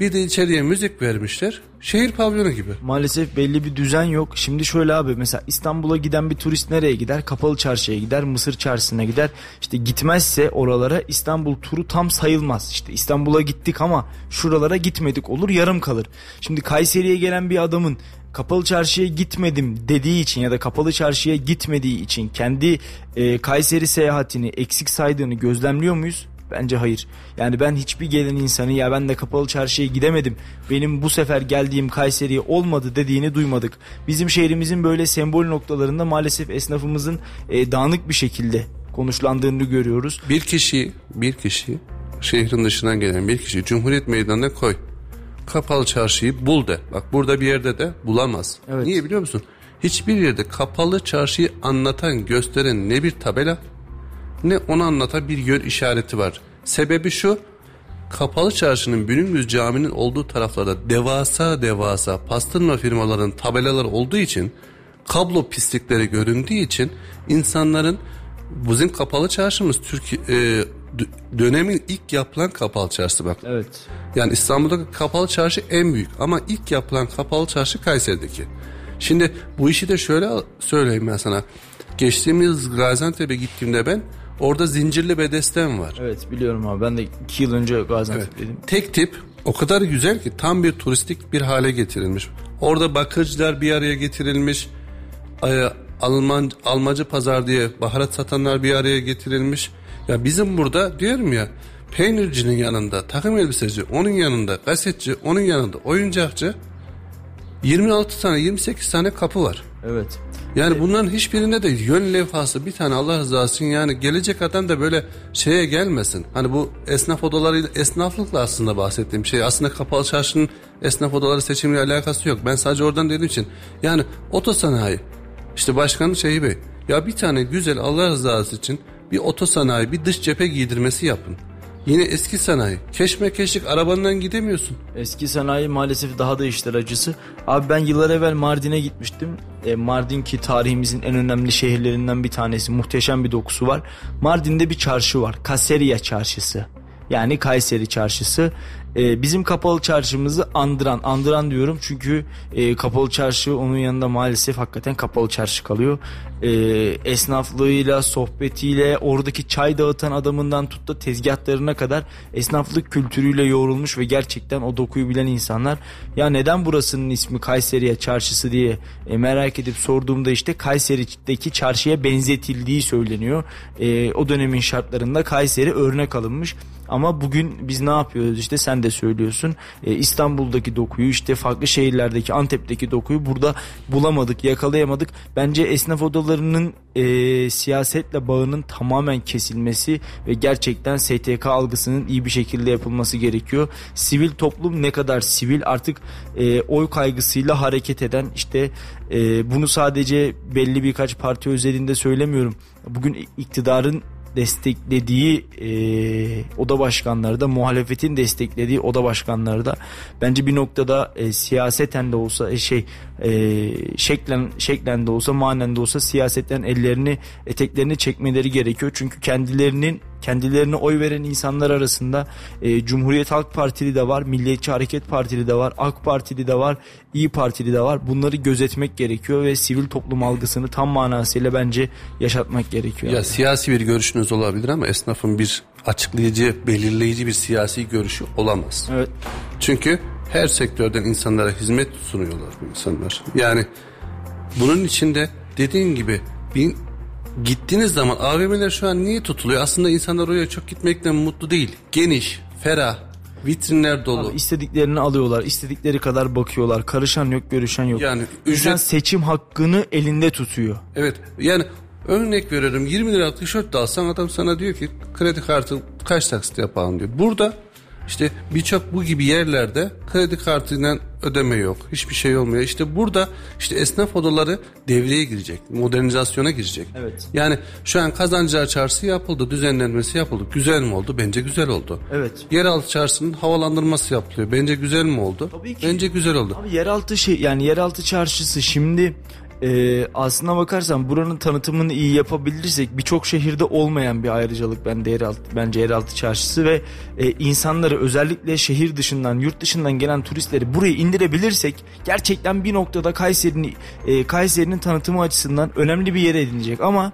Bir de içeriye müzik vermişler. Şehir pavyonu gibi. Maalesef belli bir düzen yok. Şimdi şöyle abi mesela İstanbul'a giden bir turist nereye gider? Kapalı çarşıya gider, Mısır çarşısına gider. İşte gitmezse oralara İstanbul turu tam sayılmaz. İşte İstanbul'a gittik ama şuralara gitmedik olur yarım kalır. Şimdi Kayseri'ye gelen bir adamın kapalı çarşıya gitmedim dediği için ya da kapalı çarşıya gitmediği için kendi e, Kayseri seyahatini eksik saydığını gözlemliyor muyuz? Bence hayır. Yani ben hiçbir gelen insanı ya ben de kapalı çarşıya gidemedim. Benim bu sefer geldiğim Kayseri'ye olmadı dediğini duymadık. Bizim şehrimizin böyle sembol noktalarında maalesef esnafımızın e, dağınık bir şekilde konuşlandığını görüyoruz. Bir kişi, bir kişi şehrin dışından gelen bir kişi Cumhuriyet Meydanı'na koy. Kapalı çarşıyı bul de. Bak burada bir yerde de bulamaz. Evet. Niye biliyor musun? Hiçbir yerde kapalı çarşıyı anlatan, gösteren ne bir tabela ne onu anlatan bir yön işareti var. Sebebi şu. Kapalı çarşının Bülüngüz caminin olduğu taraflarda devasa devasa pastırma firmaların tabelaları olduğu için kablo pislikleri göründüğü için insanların bizim kapalı çarşımız Türkiye e, dö- dönemin ilk yapılan kapalı çarşısı bak. Evet. Yani İstanbul'daki kapalı çarşı en büyük ama ilk yapılan kapalı çarşı Kayseri'deki. Şimdi bu işi de şöyle söyleyeyim ben sana. Geçtiğimiz Gaziantep'e gittiğimde ben orada zincirli bedesten var. Evet biliyorum abi. Ben de iki yıl önce Gaziantep'teydim. Tek tip o kadar güzel ki tam bir turistik bir hale getirilmiş. Orada bakırcılar bir araya getirilmiş. Ee, Alman Almacı pazar diye baharat satanlar bir araya getirilmiş. Ya bizim burada diyorum ya peynircinin yanında takım elbiseci, onun yanında gazeteci, onun yanında oyuncakçı 26 tane 28 tane kapı var. Evet. Yani bunların hiçbirinde de yön levhası bir tane Allah rızası için yani gelecek adam da böyle şeye gelmesin. Hani bu esnaf odalarıyla esnaflıkla aslında bahsettiğim şey. Aslında kapalı çarşının esnaf odaları seçimiyle alakası yok. Ben sadece oradan dediğim için. Yani otosanayi işte başkanın şeyi bey ya bir tane güzel Allah rızası için bir otosanayi bir dış cephe giydirmesi yapın. Yine eski sanayi. Keşme keşik arabandan gidemiyorsun. Eski sanayi maalesef daha da işler acısı. Abi ben yıllar evvel Mardin'e gitmiştim. E, Mardin ki tarihimizin en önemli şehirlerinden bir tanesi. Muhteşem bir dokusu var. Mardin'de bir çarşı var. Kaseriye çarşısı. Yani Kayseri çarşısı. E, bizim kapalı çarşımızı andıran. Andıran diyorum çünkü e, kapalı çarşı onun yanında maalesef hakikaten kapalı çarşı kalıyor. E, esnaflığıyla, sohbetiyle, oradaki çay dağıtan adamından tut da tezgahlarına kadar esnaflık kültürüyle yoğrulmuş ve gerçekten o dokuyu bilen insanlar ya neden burasının ismi Kayseriye çarşısı diye e, merak edip sorduğumda işte Kayseri'deki çarşıya benzetildiği söyleniyor. E, o dönemin şartlarında Kayseri örnek alınmış. Ama bugün biz ne yapıyoruz işte sen de söylüyorsun. E, İstanbul'daki dokuyu işte farklı şehirlerdeki Antep'teki dokuyu burada bulamadık, yakalayamadık. Bence esnaf odalarının e, siyasetle bağının tamamen kesilmesi ve gerçekten STK algısının iyi bir şekilde yapılması gerekiyor. Sivil toplum ne kadar sivil artık e, oy kaygısıyla hareket eden işte e, bunu sadece belli birkaç parti özelinde söylemiyorum. Bugün iktidarın desteklediği e, oda başkanları da muhalefetin desteklediği oda başkanları da bence bir noktada e, siyaseten de olsa e, şey e, şeklen şeklen de olsa manen de olsa siyasetten ellerini eteklerini çekmeleri gerekiyor. Çünkü kendilerinin kendilerine oy veren insanlar arasında e, Cumhuriyet Halk Partili de var, Milliyetçi Hareket Partili de var, AK Partili de var, İyi Partili de var. Bunları gözetmek gerekiyor ve sivil toplum algısını tam manasıyla bence yaşatmak gerekiyor. Ya siyasi bir görüşünüz olabilir ama esnafın bir açıklayıcı, belirleyici bir siyasi görüşü olamaz. Evet. Çünkü her sektörden insanlara hizmet sunuyorlar bu insanlar. Yani bunun içinde dediğin gibi bir gittiğiniz zaman AVM'ler şu an niye tutuluyor? Aslında insanlar oraya çok gitmekten mutlu değil. Geniş, ferah, vitrinler dolu. Abi istediklerini alıyorlar, istedikleri kadar bakıyorlar. Karışan yok, görüşen yok. Yani İnsan ücret- seçim hakkını elinde tutuyor. Evet yani örnek veriyorum 20 lira tişört de alsan adam sana diyor ki kredi kartı kaç taksit yapalım diyor. Burada işte birçok bu gibi yerlerde kredi kartıyla ödeme yok. Hiçbir şey olmuyor. İşte burada işte esnaf odaları devreye girecek. Modernizasyona girecek. Evet. Yani şu an Kazancılar Çarşısı yapıldı. Düzenlenmesi yapıldı. Güzel mi oldu? Bence güzel oldu. Evet. Yeraltı çarşısının havalandırması yapılıyor. Bence güzel mi oldu? Tabii ki. Bence güzel oldu. Abi yeraltı şey yani yeraltı çarşısı şimdi e, aslına bakarsan buranın tanıtımını iyi yapabilirsek birçok şehirde olmayan bir ayrıcalık bende yeraltı bence yeraltı çarşısı ve e, insanları özellikle şehir dışından yurt dışından gelen turistleri buraya indirebilirsek gerçekten bir noktada Kayseri'nin e, Kayseri'nin tanıtımı açısından önemli bir yere edinecek ama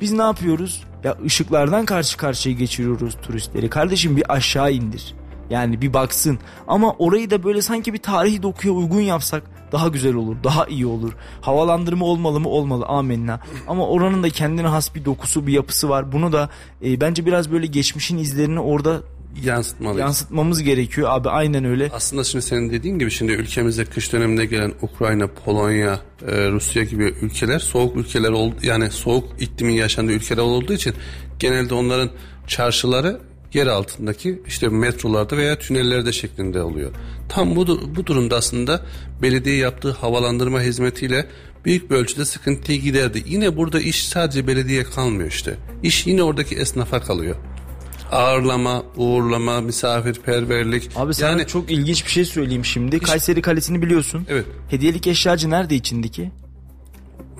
biz ne yapıyoruz? Ya ışıklardan karşı karşıya geçiriyoruz turistleri. Kardeşim bir aşağı indir. Yani bir baksın. Ama orayı da böyle sanki bir tarihi dokuya uygun yapsak daha güzel olur, daha iyi olur. Havalandırma olmalı mı? Olmalı. Amenna. Ama oranın da kendine has bir dokusu, bir yapısı var. Bunu da e, bence biraz böyle geçmişin izlerini orada Yansıtmalıyız. yansıtmamız gerekiyor. Abi aynen öyle. Aslında şimdi senin dediğin gibi şimdi ülkemizde kış döneminde gelen Ukrayna, Polonya, e, Rusya gibi ülkeler soğuk ülkeler oldu yani soğuk iklimin yaşandığı ülkeler olduğu için genelde onların çarşıları yer altındaki işte metrolarda veya tünellerde şeklinde oluyor. Tam bu, bu durumda aslında belediye yaptığı havalandırma hizmetiyle büyük bir ölçüde sıkıntıyı giderdi. Yine burada iş sadece belediye kalmıyor işte. İş yine oradaki esnafa kalıyor. Ağırlama, uğurlama, misafirperverlik. Abi sana yani çok ilginç bir şey söyleyeyim şimdi. Kayseri Kalesi'ni biliyorsun. Evet. Hediyelik eşyacı nerede içindeki?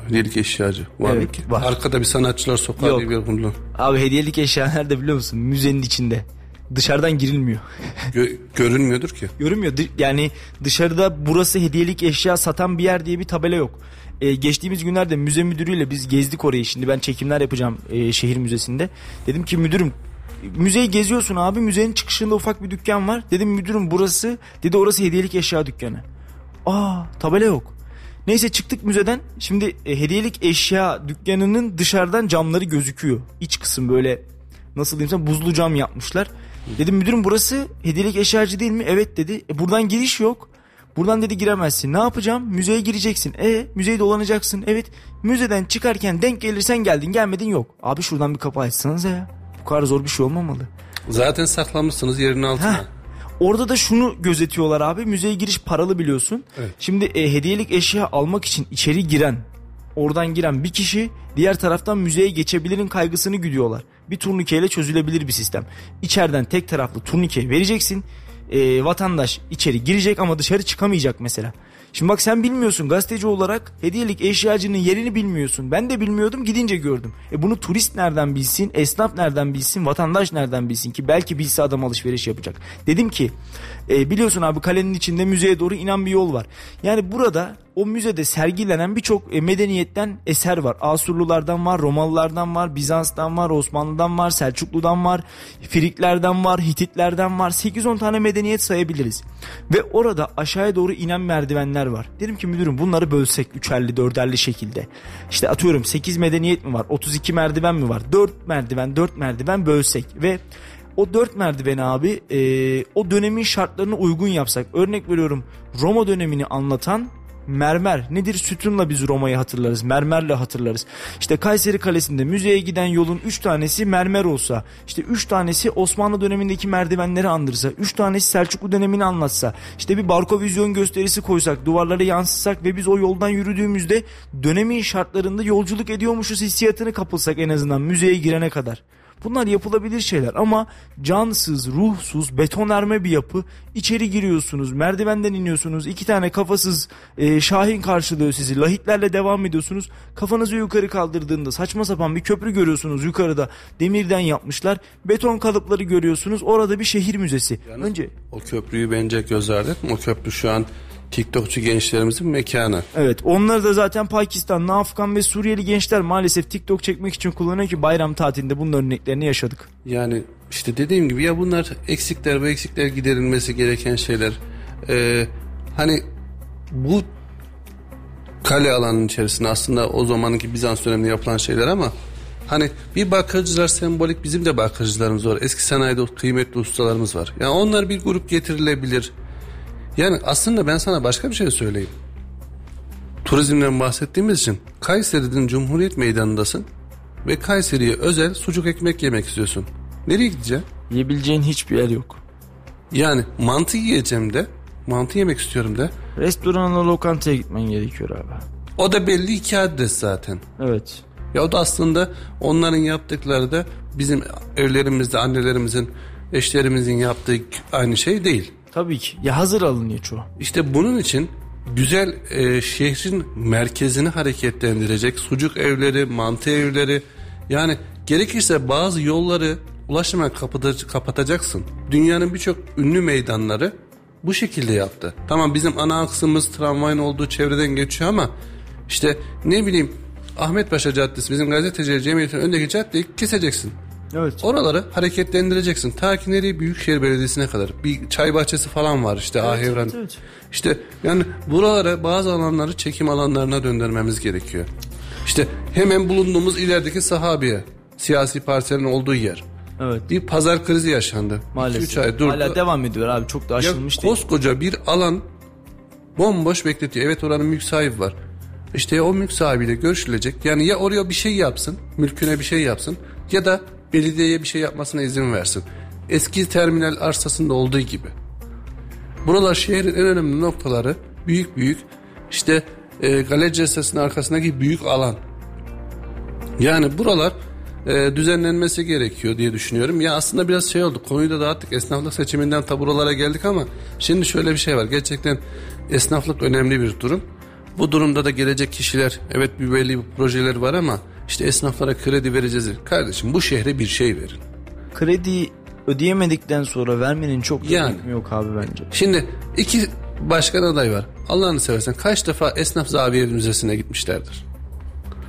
Hediyelik eşyacı var Evet, mı ki? var. Arkada bir sanatçılar sokağı Yok. diye bir yer. Abi hediyelik eşya nerede biliyor musun? Müzenin içinde. Dışarıdan girilmiyor. Gö- görünmüyordur ki. Görünmüyor. Yani dışarıda burası hediyelik eşya satan bir yer diye bir tabela yok. Ee, geçtiğimiz günlerde müze müdürüyle biz gezdik orayı. Şimdi ben çekimler yapacağım e, şehir müzesinde. Dedim ki müdürüm müzeyi geziyorsun abi müzenin çıkışında ufak bir dükkan var. Dedim müdürüm burası dedi orası hediyelik eşya dükkanı. Aa tabela yok. Neyse çıktık müzeden. Şimdi e, hediyelik eşya dükkanının dışarıdan camları gözüküyor. İç kısım böyle nasıl diyeyim sana buzlu cam yapmışlar. Dedim müdürüm burası hediyelik eşyacı değil mi? Evet dedi. E, buradan giriş yok. Buradan dedi giremezsin. Ne yapacağım? Müzeye gireceksin. E müzeyi dolanacaksın. Evet. Müzeden çıkarken denk gelirsen geldin gelmedin yok. Abi şuradan bir kapı açsanıza ya. Bu kadar zor bir şey olmamalı. Zaten saklamışsınız yerin altına. Heh. Orada da şunu gözetiyorlar abi. Müzeye giriş paralı biliyorsun. Evet. Şimdi e, hediyelik eşya almak için içeri giren, oradan giren bir kişi diğer taraftan müzeye geçebilirin kaygısını güdüyorlar. Bir turnikeyle çözülebilir bir sistem. İçeriden tek taraflı turnike vereceksin. E, vatandaş içeri girecek ama dışarı çıkamayacak mesela. Şimdi bak sen bilmiyorsun gazeteci olarak hediyelik eşyacının yerini bilmiyorsun. Ben de bilmiyordum gidince gördüm. E bunu turist nereden bilsin, esnaf nereden bilsin, vatandaş nereden bilsin ki belki bilse adam alışveriş yapacak. Dedim ki e, biliyorsun abi kalenin içinde müzeye doğru inen bir yol var. Yani burada o müzede sergilenen birçok e, medeniyetten eser var. Asurlulardan var, Romalılardan var, Bizans'tan var, Osmanlı'dan var, Selçuklu'dan var, Friklerden var, Hititlerden var. 8-10 tane medeniyet sayabiliriz. Ve orada aşağıya doğru inen merdivenler var. Dedim ki müdürüm bunları bölsek üçerli dörderli şekilde. İşte atıyorum 8 medeniyet mi var, 32 merdiven mi var? 4 merdiven, 4 merdiven bölsek ve o dört merdiveni abi e, o dönemin şartlarına uygun yapsak. Örnek veriyorum Roma dönemini anlatan mermer nedir sütunla biz Roma'yı hatırlarız mermerle hatırlarız işte Kayseri Kalesi'nde müzeye giden yolun 3 tanesi mermer olsa işte 3 tanesi Osmanlı dönemindeki merdivenleri andırsa 3 tanesi Selçuklu dönemini anlatsa işte bir barko vizyon gösterisi koysak duvarlara yansıtsak ve biz o yoldan yürüdüğümüzde dönemin şartlarında yolculuk ediyormuşuz hissiyatını kapılsak en azından müzeye girene kadar. Bunlar yapılabilir şeyler ama cansız, ruhsuz, betonarme bir yapı. İçeri giriyorsunuz, merdivenden iniyorsunuz. iki tane kafasız e, şahin karşılıyor sizi. Lahitlerle devam ediyorsunuz. Kafanızı yukarı kaldırdığında saçma sapan bir köprü görüyorsunuz yukarıda. Demirden yapmışlar. Beton kalıpları görüyorsunuz. Orada bir şehir müzesi. Önce O köprüyü bence göz ardı. O köprü şu an TikTokçu gençlerimizin mekanı. Evet onlar da zaten Pakistanlı, Afgan ve Suriyeli gençler maalesef TikTok çekmek için kullanıyor ki bayram tatilinde bunun örneklerini yaşadık. Yani işte dediğim gibi ya bunlar eksikler ve eksikler giderilmesi gereken şeyler. Ee, hani bu kale alanının içerisinde aslında o zamanki Bizans döneminde yapılan şeyler ama hani bir bakırcılar sembolik bizim de bakırcılarımız var. Eski sanayide kıymetli ustalarımız var. Yani onlar bir grup getirilebilir. Yani aslında ben sana başka bir şey söyleyeyim. Turizmden bahsettiğimiz için Kayseri'nin Cumhuriyet Meydanı'ndasın ve Kayseri'ye özel sucuk ekmek yemek istiyorsun. Nereye gideceksin? Yiyebileceğin hiçbir yer yok. Yani mantı yiyeceğim de, mantı yemek istiyorum de. Restorana, lokantaya gitmen gerekiyor abi. O da belli iki adres zaten. Evet. Ya o da aslında onların yaptıkları da bizim evlerimizde annelerimizin, eşlerimizin yaptığı aynı şey değil. Tabii ki. Ya hazır alınıyor çoğu. İşte bunun için güzel e, şehrin merkezini hareketlendirecek sucuk evleri, mantı evleri yani gerekirse bazı yolları ulaşıma kapata- kapatacaksın. Dünyanın birçok ünlü meydanları bu şekilde yaptı. Tamam bizim ana aksımız tramvayın olduğu çevreden geçiyor ama işte ne bileyim Ahmet Paşa Caddesi bizim gazeteciler cemiyetinin önündeki caddeyi keseceksin. Evet. Oraları hareketlendireceksin. Ta ki nereye Büyükşehir Belediyesi'ne kadar. Bir çay bahçesi falan var işte Ahevran. evet, evet. İşte yani buralara bazı alanları çekim alanlarına döndürmemiz gerekiyor. İşte hemen bulunduğumuz ilerideki sahabiye siyasi partilerin olduğu yer. Evet. Bir pazar krizi yaşandı. Maalesef. 3 ay durdu. Hala devam ediyor abi. Çok da Ya aşılmış değil. koskoca bir alan bomboş bekletiyor. Evet oranın mülk sahibi var. İşte ya o mülk sahibiyle görüşülecek. Yani ya oraya bir şey yapsın, mülküne bir şey yapsın ya da belediyeye bir şey yapmasına izin versin. Eski terminal arsasında olduğu gibi. Buralar şehrin en önemli noktaları. Büyük büyük işte e, Galece Esası'nın arkasındaki büyük alan. Yani buralar e, düzenlenmesi gerekiyor diye düşünüyorum. Ya aslında biraz şey oldu. Konuyu da dağıttık. Esnaflık seçiminden taburalara geldik ama şimdi şöyle bir şey var. Gerçekten esnaflık önemli bir durum. Bu durumda da gelecek kişiler evet bir belli bir projeler var ama işte esnaflara kredi vereceğiz. Kardeşim bu şehre bir şey verin. Kredi ödeyemedikten sonra vermenin çok Yani. yok abi bence. Şimdi iki başkan aday var. Allah'ını seversen kaç defa Esnaf Zaviye Müzesi'ne gitmişlerdir?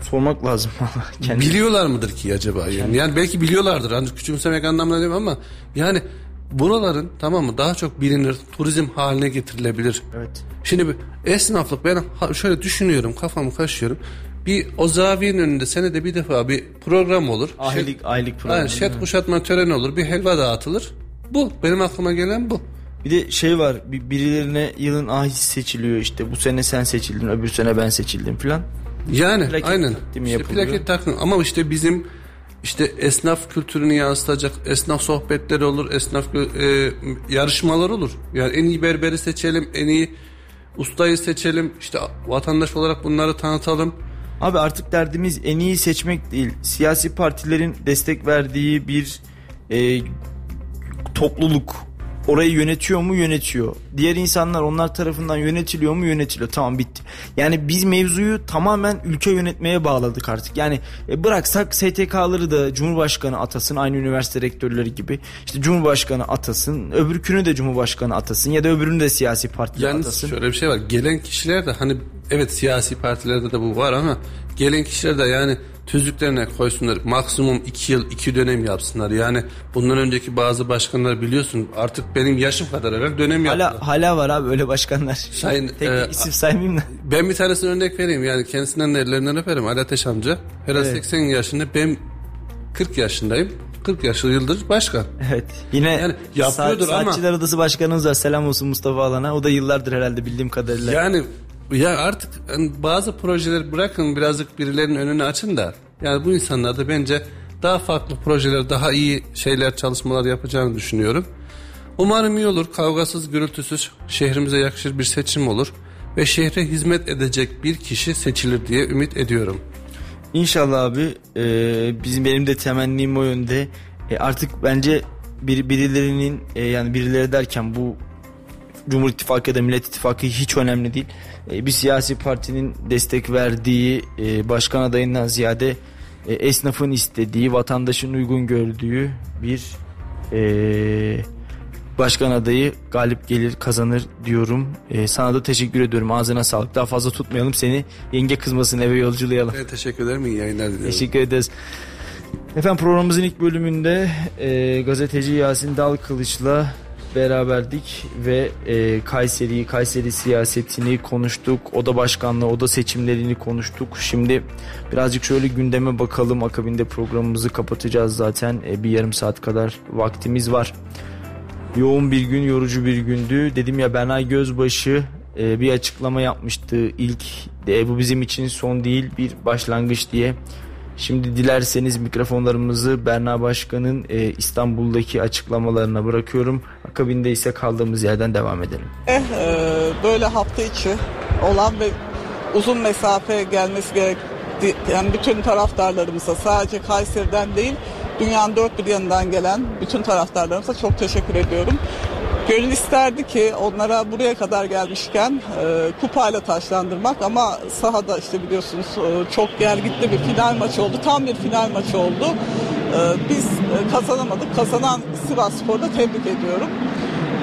Sormak lazım. Kendi Biliyorlar mıdır ki acaba? Yani, yani belki biliyorlardır. Ancak küçümsemek anlamında değil ama yani buraların tamam mı daha çok bilinir, turizm haline getirilebilir. Evet. Şimdi esnaflık ben şöyle düşünüyorum, kafamı kaşıyorum. Bir o zaviyenin önünde senede bir defa bir program olur. Aylık aylık program. Yani şet kuşatma töreni olur, bir helva dağıtılır. Bu benim aklıma gelen bu. Bir de şey var bir, birilerine yılın ahisi seçiliyor işte bu sene sen seçildin öbür sene ben seçildim filan. Yani Plaket aynen. takdimi İşte yapılıyor. plaket takdim ama işte bizim işte esnaf kültürünü yansıtacak esnaf sohbetleri olur, esnaf e, yarışmalar olur. Yani en iyi berberi seçelim, en iyi ustayı seçelim. İşte vatandaş olarak bunları tanıtalım. Abi artık derdimiz en iyi seçmek değil. Siyasi partilerin destek verdiği bir e, topluluk orayı yönetiyor mu yönetiyor. Diğer insanlar onlar tarafından yönetiliyor mu yönetiliyor. Tamam bitti. Yani biz mevzuyu tamamen ülke yönetmeye bağladık artık. Yani e, bıraksak STK'ları da Cumhurbaşkanı atasın aynı üniversite rektörleri gibi. İşte Cumhurbaşkanı atasın öbürkünü de Cumhurbaşkanı atasın ya da öbürünü de siyasi parti Yalnız atasın. şöyle bir şey var. Gelen kişiler de hani evet siyasi partilerde de bu var ama gelen kişiler de yani tüzüklerine koysunlar. Maksimum iki yıl iki dönem yapsınlar. Yani bundan önceki bazı başkanlar biliyorsun artık benim yaşım kadar herhalde dönem yaptılar. Hala, hala var abi öyle başkanlar. Sayın, Tek e, isim saymayayım da. Ben bir tanesini örnek vereyim yani kendisinden de ellerinden öperim Ali Ateş amca. Herhalde Evet. 80 yaşında ben 40 yaşındayım. 40 yaşlı yıldır başkan. Evet. Yine Yani yapıyordur Sa- ama- Saatçılar Odası Başkanımız var. Selam olsun Mustafa Alan'a. O da yıllardır herhalde bildiğim kadarıyla. Yani ya artık hani bazı projeler bırakın birazcık birilerinin önünü açın da yani bu insanlar da bence daha farklı projeler, daha iyi şeyler, çalışmalar yapacağını düşünüyorum. Umarım iyi olur. Kavgasız, gürültüsüz şehrimize yakışır bir seçim olur ve şehre hizmet edecek bir kişi seçilir diye ümit ediyorum. İnşallah abi e, bizim benim de temennim o yönde. E, artık bence bir, birilerinin e, yani birileri derken bu Cumhur İttifakı ya da Millet İttifakı hiç önemli değil. E, bir siyasi partinin destek verdiği e, başkan adayından ziyade e, esnafın istediği, vatandaşın uygun gördüğü bir e, başkan adayı galip gelir kazanır diyorum. E, sana da teşekkür ediyorum. Ağzına sağlık. Daha fazla tutmayalım seni. Yenge kızmasın eve yolculayalım. Ben teşekkür ederim. İyi yayınlar diliyorum. Teşekkür ederiz. Efendim programımızın ilk bölümünde e, gazeteci Yasin Dalkılıç'la beraberdik ve e, Kayseri'yi, Kayseri siyasetini konuştuk. Oda başkanlığı, oda seçimlerini konuştuk. Şimdi birazcık şöyle gündeme bakalım. Akabinde programımızı kapatacağız zaten. E, bir yarım saat kadar vaktimiz var. Yoğun bir gün, yorucu bir gündü. Dedim ya Bernay Gözbaşı e, bir açıklama yapmıştı ilk. E, bu bizim için son değil bir başlangıç diye. Şimdi dilerseniz mikrofonlarımızı Berna Başkan'ın e, İstanbul'daki açıklamalarına bırakıyorum. Akabinde ise kaldığımız yerden devam edelim. Eh, e, böyle hafta içi olan ve uzun mesafe gelmesi gerekti. Yani bütün taraftarlarımıza sadece Kayseri'den değil dünyanın dört bir yanından gelen bütün taraftarlarımıza çok teşekkür ediyorum. Gönül isterdi ki onlara buraya kadar gelmişken e, kupayla taşlandırmak ama sahada işte biliyorsunuz e, çok gergitli bir final maçı oldu. Tam bir final maçı oldu. E, biz e, kazanamadık. Kazanan Sivas Spor'da tebrik ediyorum.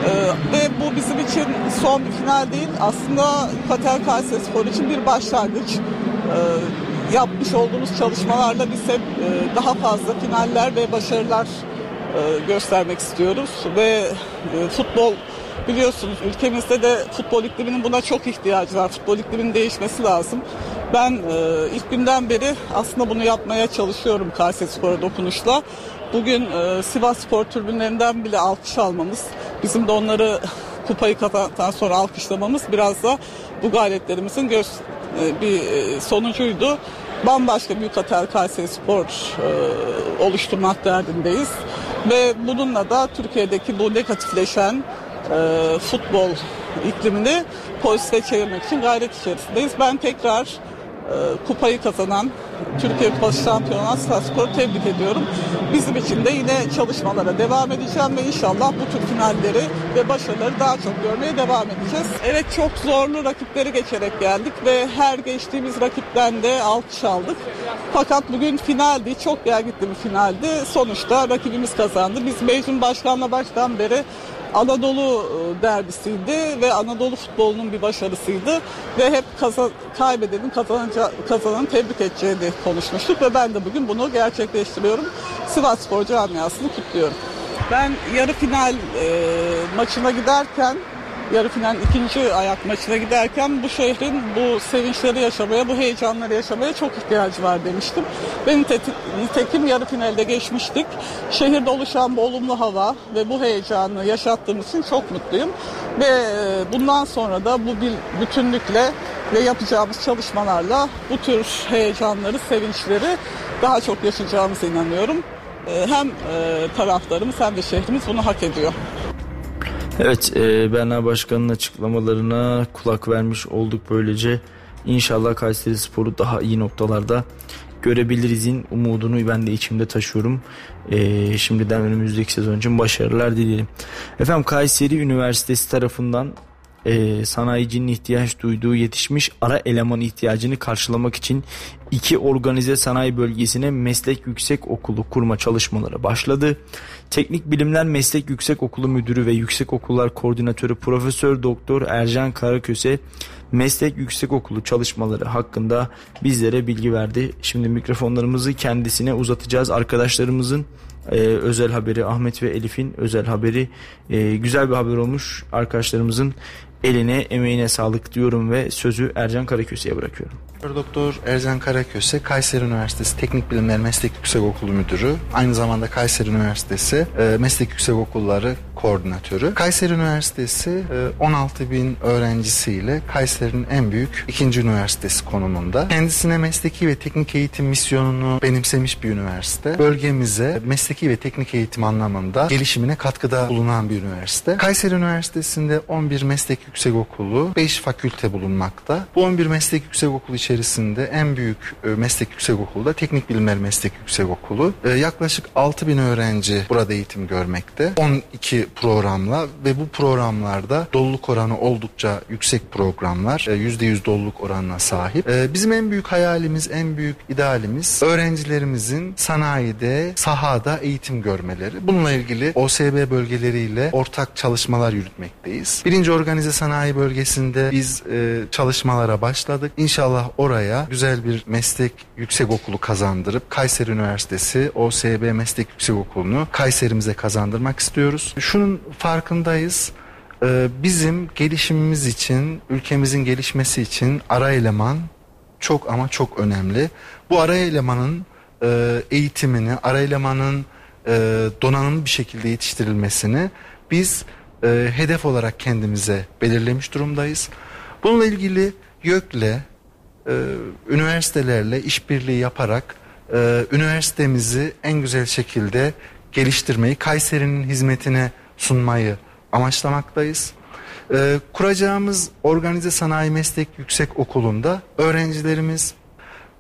Ee, ve bu bizim için son bir final değil. Aslında Kater Kayseri Spor için bir başlangıç. Ee, yapmış olduğumuz çalışmalarla biz hep e, daha fazla finaller ve başarılar göstermek istiyoruz. Ve e, futbol biliyorsunuz ülkemizde de futbol ikliminin buna çok ihtiyacı var. Futbol ikliminin değişmesi lazım. Ben e, ilk günden beri aslında bunu yapmaya çalışıyorum Kayseri Spor'a dokunuşla. Bugün e, Sivas Spor tribünlerinden bile alkış almamız, bizim de onları kupayı kazandıktan sonra alkışlamamız biraz da bu gayretlerimizin göz, e, bir e, sonucuydu. Bambaşka Büyük Hatel Kayseri Spor e, oluşturmak derdindeyiz. Ve bununla da Türkiye'deki bu negatifleşen e, futbol iklimini pozitife çevirmek için gayret içerisindeyiz. Ben tekrar kupayı kazanan Türkiye Kupası şampiyonu olan Sivasspor'u tebrik ediyorum. Bizim için de yine çalışmalara devam edeceğim ve inşallah bu tür finalleri ve başarıları daha çok görmeye devam edeceğiz. Evet çok zorlu rakipleri geçerek geldik ve her geçtiğimiz rakipten de alkış aldık. Fakat bugün finaldi, çok gergitli bir finaldi. Sonuçta rakibimiz kazandı. Biz Mecnun Başkan'la baştan beri Anadolu e, derbisiydi ve Anadolu futbolunun bir başarısıydı ve hep kaza, kaybedenin kazananı tebrik edeceğini konuşmuştuk ve ben de bugün bunu gerçekleştiriyorum. Sivas Spor camiasını kutluyorum. Ben yarı final e, maçına giderken yarı final ikinci ayak maçına giderken bu şehrin bu sevinçleri yaşamaya, bu heyecanları yaşamaya çok ihtiyacı var demiştim. Ve nitekim yarı finalde geçmiştik. Şehirde oluşan bu olumlu hava ve bu heyecanı yaşattığımız için çok mutluyum. Ve e, bundan sonra da bu bir bütünlükle ve yapacağımız çalışmalarla bu tür heyecanları, sevinçleri daha çok yaşayacağımıza inanıyorum. E, hem e, taraflarımız hem de şehrimiz bunu hak ediyor. Evet e, Berna Başkan'ın açıklamalarına kulak vermiş olduk böylece. İnşallah Kayseri Spor'u daha iyi noktalarda görebilirizin umudunu ben de içimde taşıyorum. E, şimdiden önümüzdeki sezon için başarılar dilerim. Efendim Kayseri Üniversitesi tarafından e, sanayicinin ihtiyaç duyduğu yetişmiş ara eleman ihtiyacını karşılamak için iki organize sanayi bölgesine meslek yüksek okulu kurma çalışmaları başladı. Teknik Bilimler Meslek Yüksek Okulu Müdürü ve Yüksek Okullar Koordinatörü Profesör Doktor Ercan Karaköse Meslek Yüksek Okulu çalışmaları hakkında bizlere bilgi verdi. Şimdi mikrofonlarımızı kendisine uzatacağız. Arkadaşlarımızın e, özel haberi Ahmet ve Elif'in özel haberi e, güzel bir haber olmuş. Arkadaşlarımızın eline emeğine sağlık diyorum ve sözü Ercan Karaköse'ye bırakıyorum. Doktor Ercan Karaköse Kayseri Üniversitesi Teknik Bilimler Meslek Yüksek Okulu Müdürü. Aynı zamanda Kayseri Üniversitesi e, Meslek Yüksek Okulları Koordinatörü. Kayseri Üniversitesi e, 16 bin öğrencisiyle Kayseri'nin en büyük ikinci üniversitesi konumunda. Kendisine mesleki ve teknik eğitim misyonunu benimsemiş bir üniversite. Bölgemize mesleki ve teknik eğitim anlamında gelişimine katkıda bulunan bir üniversite. Kayseri Üniversitesi'nde 11 meslek yüksek okulu, 5 fakülte bulunmakta. Bu 11 meslek yüksek okulu içerisinde en büyük e, meslek yüksek okulu da Teknik Bilimler Meslek Yüksek Okulu. E, yaklaşık 6 bin öğrenci burada eğitim görmekte. 12 programla ve bu programlarda doluluk oranı oldukça yüksek programlar. %100 e, doluluk oranına sahip. Bizim en büyük hayalimiz, en büyük idealimiz öğrencilerimizin sanayide, sahada eğitim görmeleri. Bununla ilgili OSB bölgeleriyle ortak çalışmalar yürütmekteyiz. Birinci organize sanayi bölgesinde biz çalışmalara başladık. İnşallah oraya güzel bir meslek yüksek okulu kazandırıp Kayseri Üniversitesi OSB Meslek Yüksek Okulu'nu Kayserimize kazandırmak istiyoruz. Şunun farkındayız. Ee, bizim gelişimimiz için, ülkemizin gelişmesi için ara eleman çok ama çok önemli. Bu ara elemanın e, eğitimini, ara elemanın e, donanımlı bir şekilde yetiştirilmesini biz e, hedef olarak kendimize belirlemiş durumdayız. Bununla ilgili YÖK'le e, üniversitelerle işbirliği yaparak e, üniversitemizi en güzel şekilde geliştirmeyi, Kayseri'nin hizmetine sunmayı amaçlamaktayız. E, kuracağımız Organize Sanayi Meslek Yüksek Okulu'nda öğrencilerimiz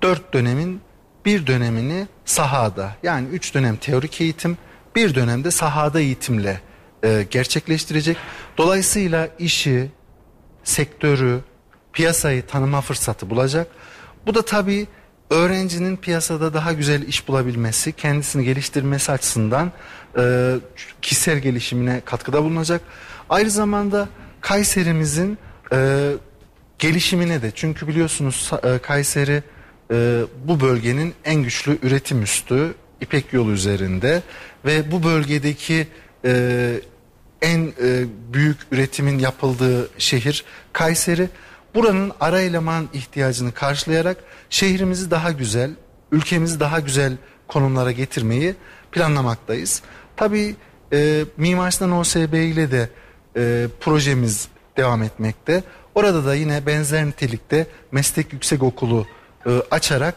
dört dönemin bir dönemini sahada yani üç dönem teorik eğitim bir dönemde sahada eğitimle e, gerçekleştirecek. Dolayısıyla işi, sektörü, piyasayı tanıma fırsatı bulacak. Bu da tabii öğrencinin piyasada daha güzel iş bulabilmesi, kendisini geliştirmesi açısından e, kişisel gelişimine katkıda bulunacak. Aynı zamanda Kayserimizin e, gelişimine de çünkü biliyorsunuz e, Kayseri e, bu bölgenin en güçlü üretim üstü İpek yolu üzerinde ve bu bölgedeki e, en e, büyük üretimin yapıldığı şehir Kayseri buranın ara eleman ihtiyacını karşılayarak şehrimizi daha güzel, ülkemizi daha güzel konumlara getirmeyi planlamaktayız. Tabii e, Mimar Sinan OSB ile de e, projemiz devam etmekte. Orada da yine benzer nitelikte meslek yüksek okulu e, açarak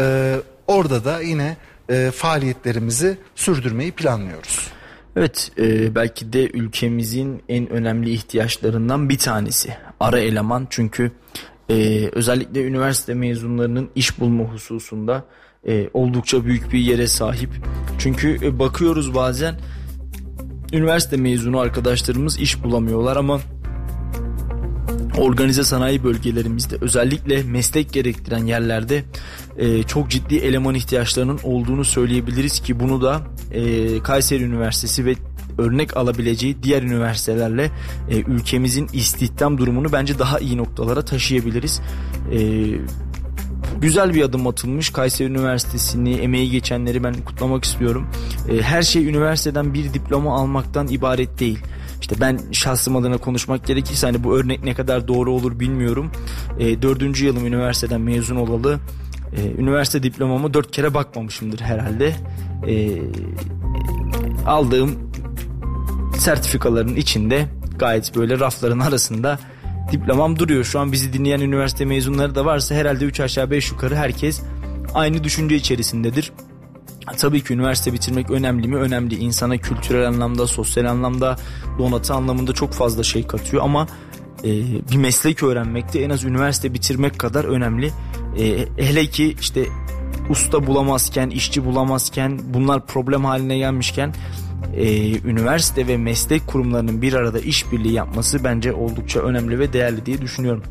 e, orada da yine e, faaliyetlerimizi sürdürmeyi planlıyoruz. Evet e, belki de ülkemizin en önemli ihtiyaçlarından bir tanesi ara eleman çünkü e, özellikle üniversite mezunlarının iş bulma hususunda e, oldukça büyük bir yere sahip. Çünkü e, bakıyoruz bazen üniversite mezunu arkadaşlarımız iş bulamıyorlar ama organize sanayi bölgelerimizde özellikle meslek gerektiren yerlerde e, çok ciddi eleman ihtiyaçlarının olduğunu söyleyebiliriz ki bunu da e, Kayseri Üniversitesi ve örnek alabileceği diğer üniversitelerle e, ülkemizin istihdam durumunu bence daha iyi noktalara taşıyabiliriz. E, güzel bir adım atılmış. Kayseri Üniversitesi'ni, emeği geçenleri ben kutlamak istiyorum. E, her şey üniversiteden bir diploma almaktan ibaret değil işte ben şahsım adına konuşmak gerekirse hani bu örnek ne kadar doğru olur bilmiyorum. E, dördüncü yılım üniversiteden mezun olalı. E, üniversite diplomamı dört kere bakmamışımdır herhalde. E, aldığım sertifikaların içinde gayet böyle rafların arasında diplomam duruyor. Şu an bizi dinleyen üniversite mezunları da varsa herhalde 3 aşağı 5 yukarı herkes aynı düşünce içerisindedir. Tabii ki üniversite bitirmek önemli mi? Önemli. İnsana kültürel anlamda, sosyal anlamda, donatı anlamında çok fazla şey katıyor ama e, bir meslek öğrenmek de en az üniversite bitirmek kadar önemli. E, hele ki işte usta bulamazken, işçi bulamazken, bunlar problem haline gelmişken e, üniversite ve meslek kurumlarının bir arada işbirliği yapması bence oldukça önemli ve değerli diye düşünüyorum.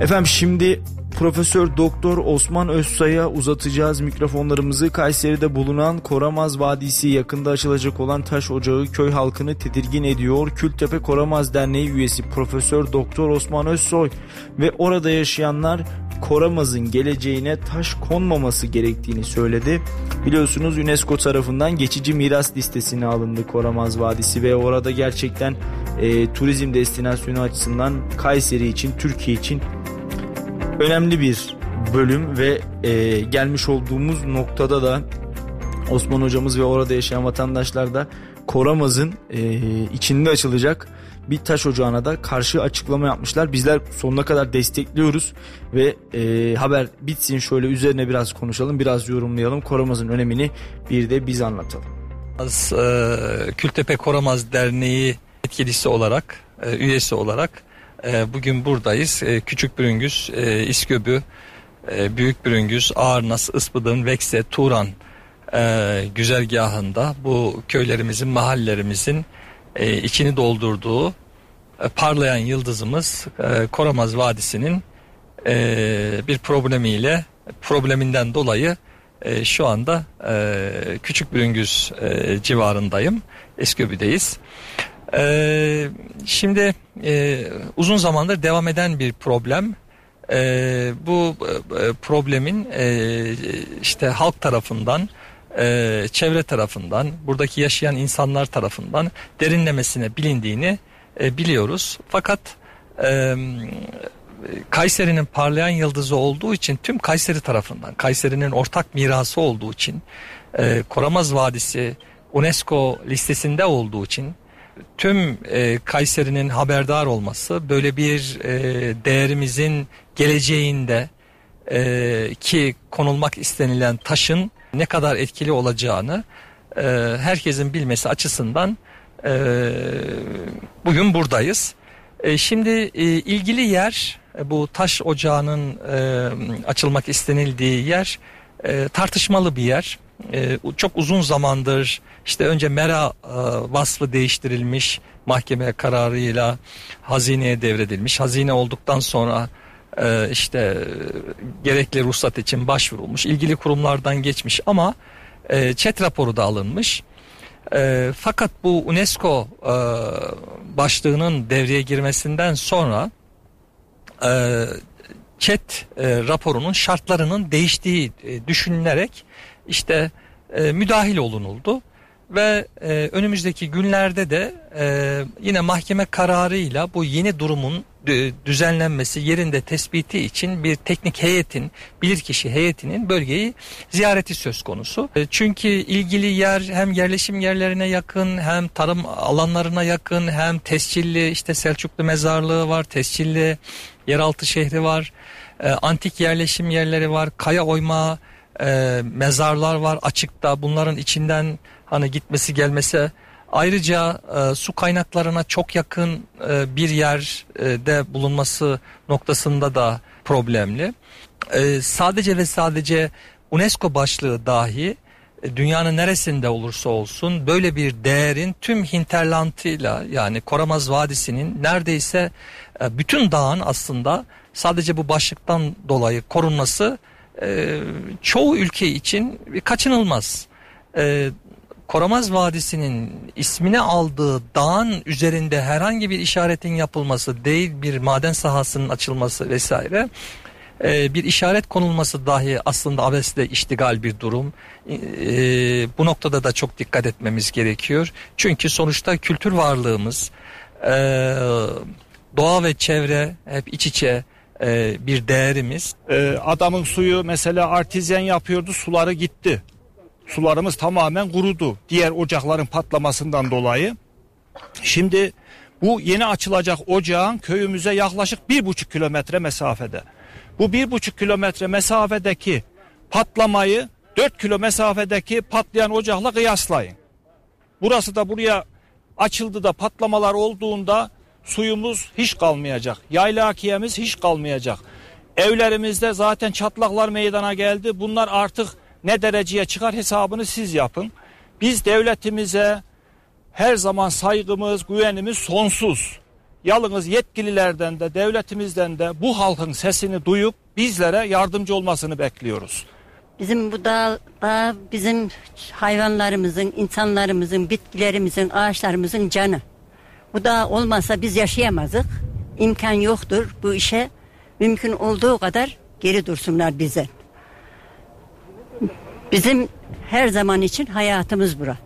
Efendim şimdi Profesör Doktor Osman Özsay'a uzatacağız mikrofonlarımızı. Kayseri'de bulunan Koramaz Vadisi yakında açılacak olan taş ocağı köy halkını tedirgin ediyor. Kültepe Koramaz Derneği üyesi Profesör Doktor Osman Özsoy ve orada yaşayanlar Koramaz'ın geleceğine taş konmaması gerektiğini söyledi. Biliyorsunuz UNESCO tarafından geçici miras listesine alındı Koramaz Vadisi ve orada gerçekten e, turizm destinasyonu açısından Kayseri için, Türkiye için önemli bir bölüm ve e, gelmiş olduğumuz noktada da Osman hocamız ve orada yaşayan vatandaşlar da Koramaz'ın e, içinde açılacak bir taş ocağına da karşı açıklama yapmışlar. Bizler sonuna kadar destekliyoruz ve e, haber bitsin şöyle üzerine biraz konuşalım, biraz yorumlayalım. Koramaz'ın önemini bir de biz anlatalım. Az, e, Kültepe Koramaz Derneği etkilisi olarak, e, üyesi olarak e, bugün buradayız. E, Küçük Bürüngüz, e, İsköbü, e, Büyük Bürüngüz, Ağırnas, Ispıdın, Vekse, Turan e, güzergahında bu köylerimizin, mahallelerimizin e, içini doldurduğu e, parlayan yıldızımız e, Koramaz Vadisi'nin bir problemiyle probleminden dolayı şu anda Küçük Bürüngüz e, civarındayım. Esköbü'deyiz. E, şimdi e, uzun zamandır devam eden bir problem. E, bu e, problemin e, işte halk tarafından e, çevre tarafından, buradaki yaşayan insanlar tarafından derinlemesine bilindiğini e, biliyoruz. Fakat e, Kayseri'nin parlayan yıldızı olduğu için tüm Kayseri tarafından, Kayseri'nin ortak mirası olduğu için, e, Koramaz Vadisi UNESCO listesinde olduğu için tüm e, Kayseri'nin haberdar olması böyle bir e, değerimizin geleceğinde e, ki konulmak istenilen taşın ne kadar etkili olacağını e, herkesin bilmesi açısından e, bugün buradayız. E, şimdi e, ilgili yer bu taş ocağının e, açılmak istenildiği yer e, tartışmalı bir yer. E, çok uzun zamandır işte önce mera e, vasfı değiştirilmiş mahkeme kararıyla hazineye devredilmiş. Hazine olduktan sonra e, işte gerekli ruhsat için başvurulmuş. ilgili kurumlardan geçmiş ama e, çet raporu da alınmış. E, fakat bu UNESCO e, başlığının devreye girmesinden sonra e, çet e, raporunun şartlarının değiştiği e, düşünülerek işte e, müdahil olunuldu ve e, önümüzdeki günlerde de e, yine mahkeme kararıyla bu yeni durumun düzenlenmesi yerinde tespiti için bir teknik heyetin bilirkişi heyetinin bölgeyi ziyareti söz konusu. E, çünkü ilgili yer hem yerleşim yerlerine yakın hem tarım alanlarına yakın hem tescilli işte Selçuklu mezarlığı var tescilli yeraltı şehri var e, antik yerleşim yerleri var kaya oyma e, mezarlar var açıkta bunların içinden hani gitmesi gelmesi Ayrıca e, su kaynaklarına çok yakın e, bir yerde bulunması noktasında da problemli. E, sadece ve sadece UNESCO başlığı dahi e, dünyanın neresinde olursa olsun böyle bir değerin tüm hinterlantıyla yani Koramaz Vadisi'nin neredeyse e, bütün dağın aslında sadece bu başlıktan dolayı korunması e, çoğu ülke için kaçınılmaz. E, Koramaz Vadisi'nin ismini aldığı dağın üzerinde herhangi bir işaretin yapılması değil bir maden sahasının açılması vesaire e, bir işaret konulması dahi aslında abesle iştigal bir durum. Bu noktada da çok dikkat etmemiz gerekiyor. Çünkü sonuçta kültür varlığımız, doğa ve çevre hep iç içe e, bir değerimiz. Ee, adamın suyu mesela artizyen yapıyordu suları gitti. Sularımız tamamen kurudu. Diğer ocakların patlamasından dolayı. Şimdi bu yeni açılacak ocağın köyümüze yaklaşık bir buçuk kilometre mesafede. Bu bir buçuk kilometre mesafedeki patlamayı dört kilo mesafedeki patlayan ocakla kıyaslayın. Burası da buraya açıldı da patlamalar olduğunda suyumuz hiç kalmayacak. Yayla akiyemiz hiç kalmayacak. Evlerimizde zaten çatlaklar meydana geldi. Bunlar artık ne dereceye çıkar hesabını siz yapın. Biz devletimize her zaman saygımız, güvenimiz sonsuz. Yalnız yetkililerden de devletimizden de bu halkın sesini duyup bizlere yardımcı olmasını bekliyoruz. Bizim bu dağ, dağ bizim hayvanlarımızın, insanlarımızın, bitkilerimizin, ağaçlarımızın canı. Bu dağ olmazsa biz yaşayamazdık. İmkan yoktur bu işe. Mümkün olduğu kadar geri dursunlar bize. Bizim her zaman için hayatımız bura.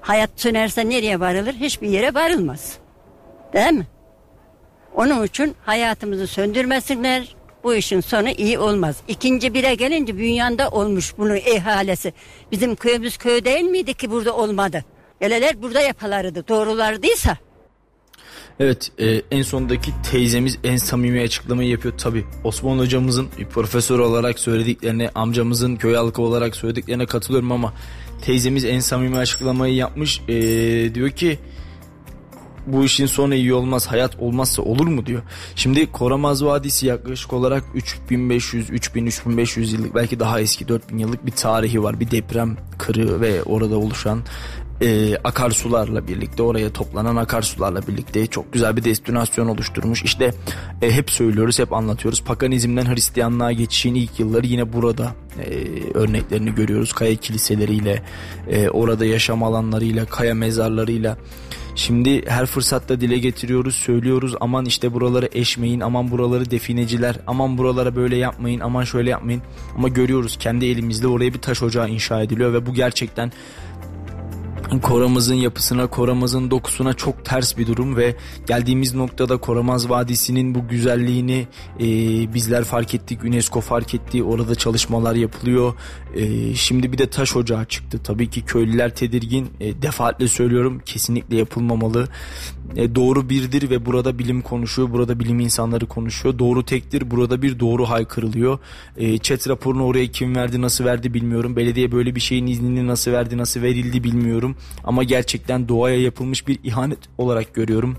Hayat sönerse nereye varılır? Hiçbir yere varılmaz. Değil mi? Onun için hayatımızı söndürmesinler. Bu işin sonu iyi olmaz. İkinci bire gelince dünyada olmuş bunun ihalesi. Bizim köyümüz köy değil miydi ki burada olmadı? Eleler burada yapalardı. Doğrulardıysa. Evet e, en sondaki teyzemiz en samimi açıklamayı yapıyor tabi. Osman hocamızın profesör olarak söylediklerine amcamızın köy halkı olarak söylediklerine katılıyorum ama teyzemiz en samimi açıklamayı yapmış. E, diyor ki bu işin sonu iyi olmaz hayat olmazsa olur mu diyor. Şimdi Koramaz Vadisi yaklaşık olarak 3500 3000 3500 yıllık belki daha eski 4000 yıllık bir tarihi var. Bir deprem kırığı ve orada oluşan e, akarsularla birlikte oraya toplanan akarsularla birlikte çok güzel bir destinasyon oluşturmuş. İşte e, hep söylüyoruz hep anlatıyoruz paganizmden Hristiyanlığa geçişin ilk yılları yine burada e, örneklerini görüyoruz. Kaya kiliseleriyle e, orada yaşam alanlarıyla kaya mezarlarıyla Şimdi her fırsatta dile getiriyoruz, söylüyoruz. Aman işte buraları eşmeyin, aman buraları defineciler, aman buralara böyle yapmayın, aman şöyle yapmayın. Ama görüyoruz kendi elimizde oraya bir taş ocağı inşa ediliyor ve bu gerçekten Koramaz'ın yapısına, Koramaz'ın dokusuna çok ters bir durum ve geldiğimiz noktada Koramaz Vadisi'nin bu güzelliğini e, bizler fark ettik, UNESCO fark etti, orada çalışmalar yapılıyor. E, şimdi bir de taş ocağı çıktı. Tabii ki köylüler tedirgin, e, defaatle söylüyorum kesinlikle yapılmamalı. E, doğru birdir ve burada bilim konuşuyor, burada bilim insanları konuşuyor. Doğru tektir, burada bir doğru haykırılıyor. E, chat raporunu oraya kim verdi, nasıl verdi bilmiyorum. Belediye böyle bir şeyin iznini nasıl verdi, nasıl verildi bilmiyorum. Ama gerçekten doğaya yapılmış bir ihanet olarak görüyorum.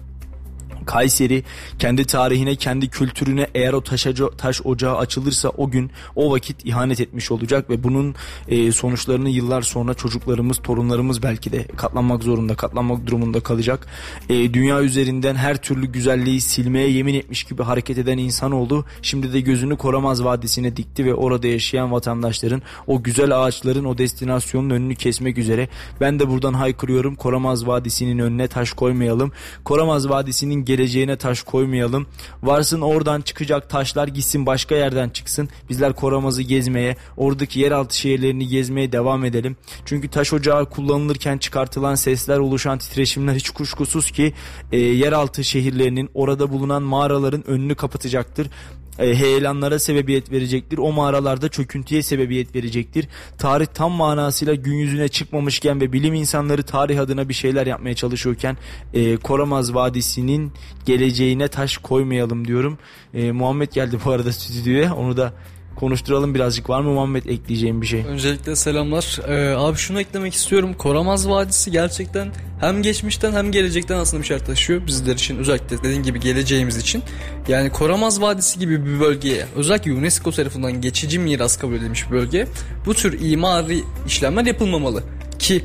Kayseri kendi tarihine, kendi kültürüne eğer o taş, taş ocağı açılırsa o gün o vakit ihanet etmiş olacak ve bunun e, sonuçlarını yıllar sonra çocuklarımız, torunlarımız belki de katlanmak zorunda, katlanmak durumunda kalacak. E, dünya üzerinden her türlü güzelliği silmeye yemin etmiş gibi hareket eden insan oldu. Şimdi de gözünü Koramaz Vadisi'ne dikti ve orada yaşayan vatandaşların o güzel ağaçların o destinasyonun önünü kesmek üzere. Ben de buradan haykırıyorum. Koramaz Vadisi'nin önüne taş koymayalım. Koramaz Vadisi'nin geleceğine taş koymayalım. Varsın oradan çıkacak taşlar gitsin başka yerden çıksın. Bizler Koramaz'ı gezmeye, oradaki yeraltı şehirlerini gezmeye devam edelim. Çünkü taş ocağı kullanılırken çıkartılan sesler, oluşan titreşimler hiç kuşkusuz ki e, yeraltı şehirlerinin orada bulunan mağaraların önünü kapatacaktır e, heyelanlara sebebiyet verecektir. O mağaralarda çöküntüye sebebiyet verecektir. Tarih tam manasıyla gün yüzüne çıkmamışken ve bilim insanları tarih adına bir şeyler yapmaya çalışıyorken e, Koramaz Vadisi'nin geleceğine taş koymayalım diyorum. E, Muhammed geldi bu arada stüdyoya. Onu da konuşturalım birazcık. Var mı Muhammed ekleyeceğim bir şey? Öncelikle selamlar. Ee, abi şunu eklemek istiyorum. Koramaz Vadisi gerçekten hem geçmişten hem gelecekten aslında bir şey taşıyor. Bizler için özellikle dediğin gibi geleceğimiz için. Yani Koramaz Vadisi gibi bir bölgeye özellikle UNESCO tarafından geçici miras kabul edilmiş bir bölge bu tür imari işlemler yapılmamalı. Ki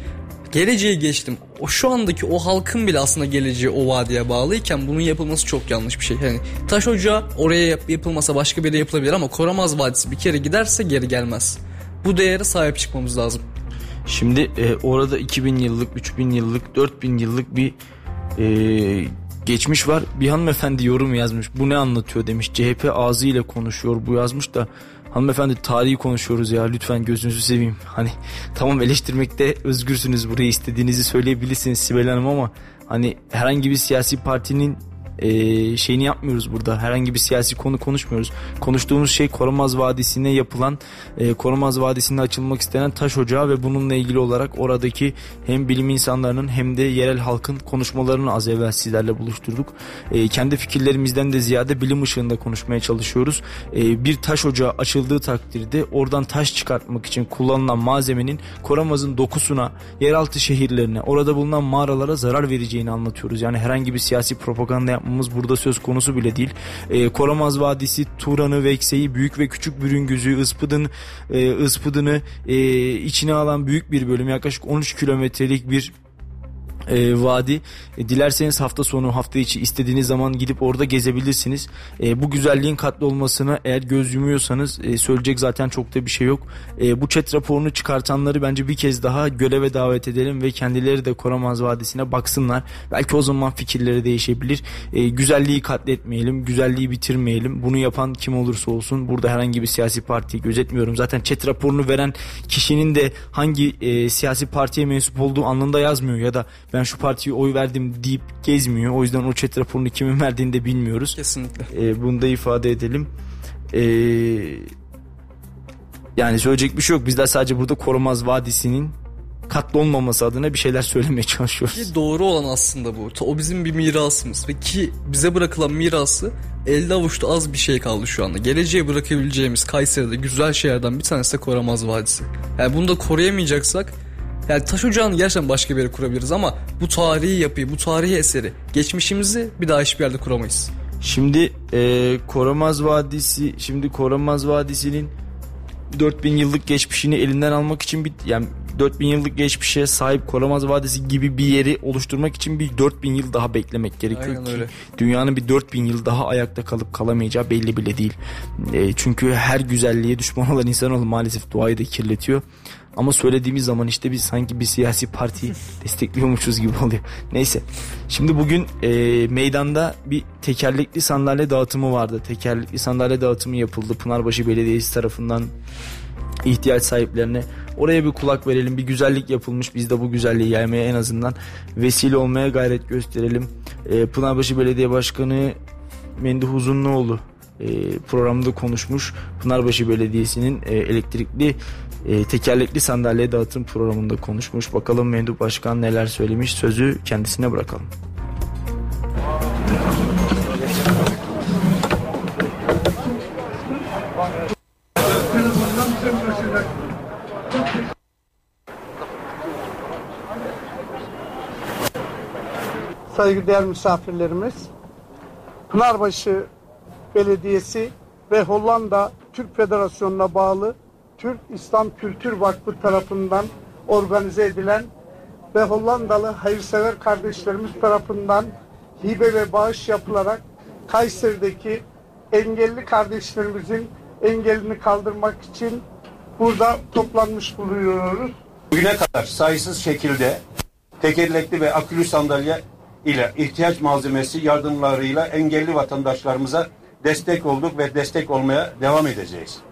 geleceği geçtim. O şu andaki o halkın bile aslında geleceği o vadiye bağlıyken bunun yapılması çok yanlış bir şey. Yani taş ocağı oraya yap, yapılmasa başka bir yere yapılabilir ama Koramaz Vadisi bir kere giderse geri gelmez. Bu değere sahip çıkmamız lazım. Şimdi e, orada 2000 yıllık, 3000 yıllık, 4000 yıllık bir e, geçmiş var. Bir hanımefendi yorum yazmış. Bu ne anlatıyor demiş. CHP ağzıyla konuşuyor bu yazmış da hanımefendi tarihi konuşuyoruz ya lütfen gözünüzü seveyim. Hani tamam eleştirmekte özgürsünüz buraya istediğinizi söyleyebilirsiniz Sibel Hanım ama hani herhangi bir siyasi partinin e, şeyini yapmıyoruz burada. Herhangi bir siyasi konu konuşmuyoruz. Konuştuğumuz şey Koromaz Vadisi'ne yapılan e, Koromaz Vadisi'nde açılmak istenen taş ocağı ve bununla ilgili olarak oradaki hem bilim insanlarının hem de yerel halkın konuşmalarını az evvel sizlerle buluşturduk. E, kendi fikirlerimizden de ziyade bilim ışığında konuşmaya çalışıyoruz. E, bir taş ocağı açıldığı takdirde oradan taş çıkartmak için kullanılan malzemenin Koramaz'ın dokusuna, yeraltı şehirlerine, orada bulunan mağaralara zarar vereceğini anlatıyoruz. Yani herhangi bir siyasi propaganda yapmamız burada söz konusu bile değil. E, Koramaz Vadisi, Turan'ı, Vekse'yi, büyük ve küçük Bürüngüz'ü, Ispıdın, e, Ispıdın'ı e, içine alan büyük bir bölüm yaklaşık 13 kilometrelik bir e, vadi. E, dilerseniz hafta sonu hafta içi istediğiniz zaman gidip orada gezebilirsiniz. E, bu güzelliğin katlı olmasına eğer göz yumuyorsanız e, söyleyecek zaten çok da bir şey yok. E, bu chat raporunu çıkartanları bence bir kez daha göreve davet edelim ve kendileri de Koramaz Vadisi'ne baksınlar. Belki o zaman fikirleri değişebilir. E, güzelliği katletmeyelim, güzelliği bitirmeyelim. Bunu yapan kim olursa olsun burada herhangi bir siyasi partiyi gözetmiyorum. Zaten chat raporunu veren kişinin de hangi e, siyasi partiye mensup olduğu anlamında yazmıyor ya da ben şu partiye oy verdim deyip gezmiyor. O yüzden o chat raporunu kimin verdiğini de bilmiyoruz. Kesinlikle. E, bunu da ifade edelim. E, yani söyleyecek bir şey yok. Bizler sadece burada Korumaz Vadisi'nin katlı olmaması adına bir şeyler söylemeye çalışıyoruz. Ki doğru olan aslında bu. O bizim bir mirasımız ve ki bize bırakılan mirası elde avuçta az bir şey kaldı şu anda. Geleceğe bırakabileceğimiz Kayseri'de güzel şeylerden bir tanesi de Koramaz Vadisi. Yani bunu da koruyamayacaksak yani taş ocağını gerçekten başka bir yere kurabiliriz ama bu tarihi yapıyı, bu tarihi eseri, geçmişimizi bir daha hiçbir yerde kuramayız. Şimdi e, Koramaz Vadisi, şimdi Koramaz Vadisi'nin 4000 yıllık geçmişini elinden almak için bir yani 4000 yıllık geçmişe sahip Koramaz Vadisi gibi bir yeri oluşturmak için bir 4000 yıl daha beklemek gerekiyor Aynen ki öyle. dünyanın bir 4000 yıl daha ayakta kalıp kalamayacağı belli bile değil. E, çünkü her güzelliğe düşman olan insanoğlu maalesef doğayı da kirletiyor. Ama söylediğimiz zaman işte biz sanki bir siyasi partiyi destekliyormuşuz gibi oluyor. Neyse. Şimdi bugün e, meydanda bir tekerlekli sandalye dağıtımı vardı. Tekerlekli sandalye dağıtımı yapıldı. Pınarbaşı Belediyesi tarafından ihtiyaç sahiplerine oraya bir kulak verelim bir güzellik yapılmış biz de bu güzelliği yaymaya en azından vesile olmaya gayret gösterelim e, Pınarbaşı Belediye Başkanı Menduh Uzunluoğlu e, programda konuşmuş Pınarbaşı Belediyesi'nin e, elektrikli e, tekerlekli sandalye dağıtım programında konuşmuş bakalım Menduh Başkan neler söylemiş sözü kendisine bırakalım. saygıdeğer misafirlerimiz, Pınarbaşı Belediyesi ve Hollanda Türk Federasyonu'na bağlı Türk İslam Kültür Vakfı tarafından organize edilen ve Hollandalı hayırsever kardeşlerimiz tarafından hibe ve bağış yapılarak Kayseri'deki engelli kardeşlerimizin engelini kaldırmak için burada toplanmış bulunuyoruz. Bugüne kadar sayısız şekilde tekerlekli ve akülü sandalye ile ihtiyaç malzemesi yardımlarıyla engelli vatandaşlarımıza destek olduk ve destek olmaya devam edeceğiz.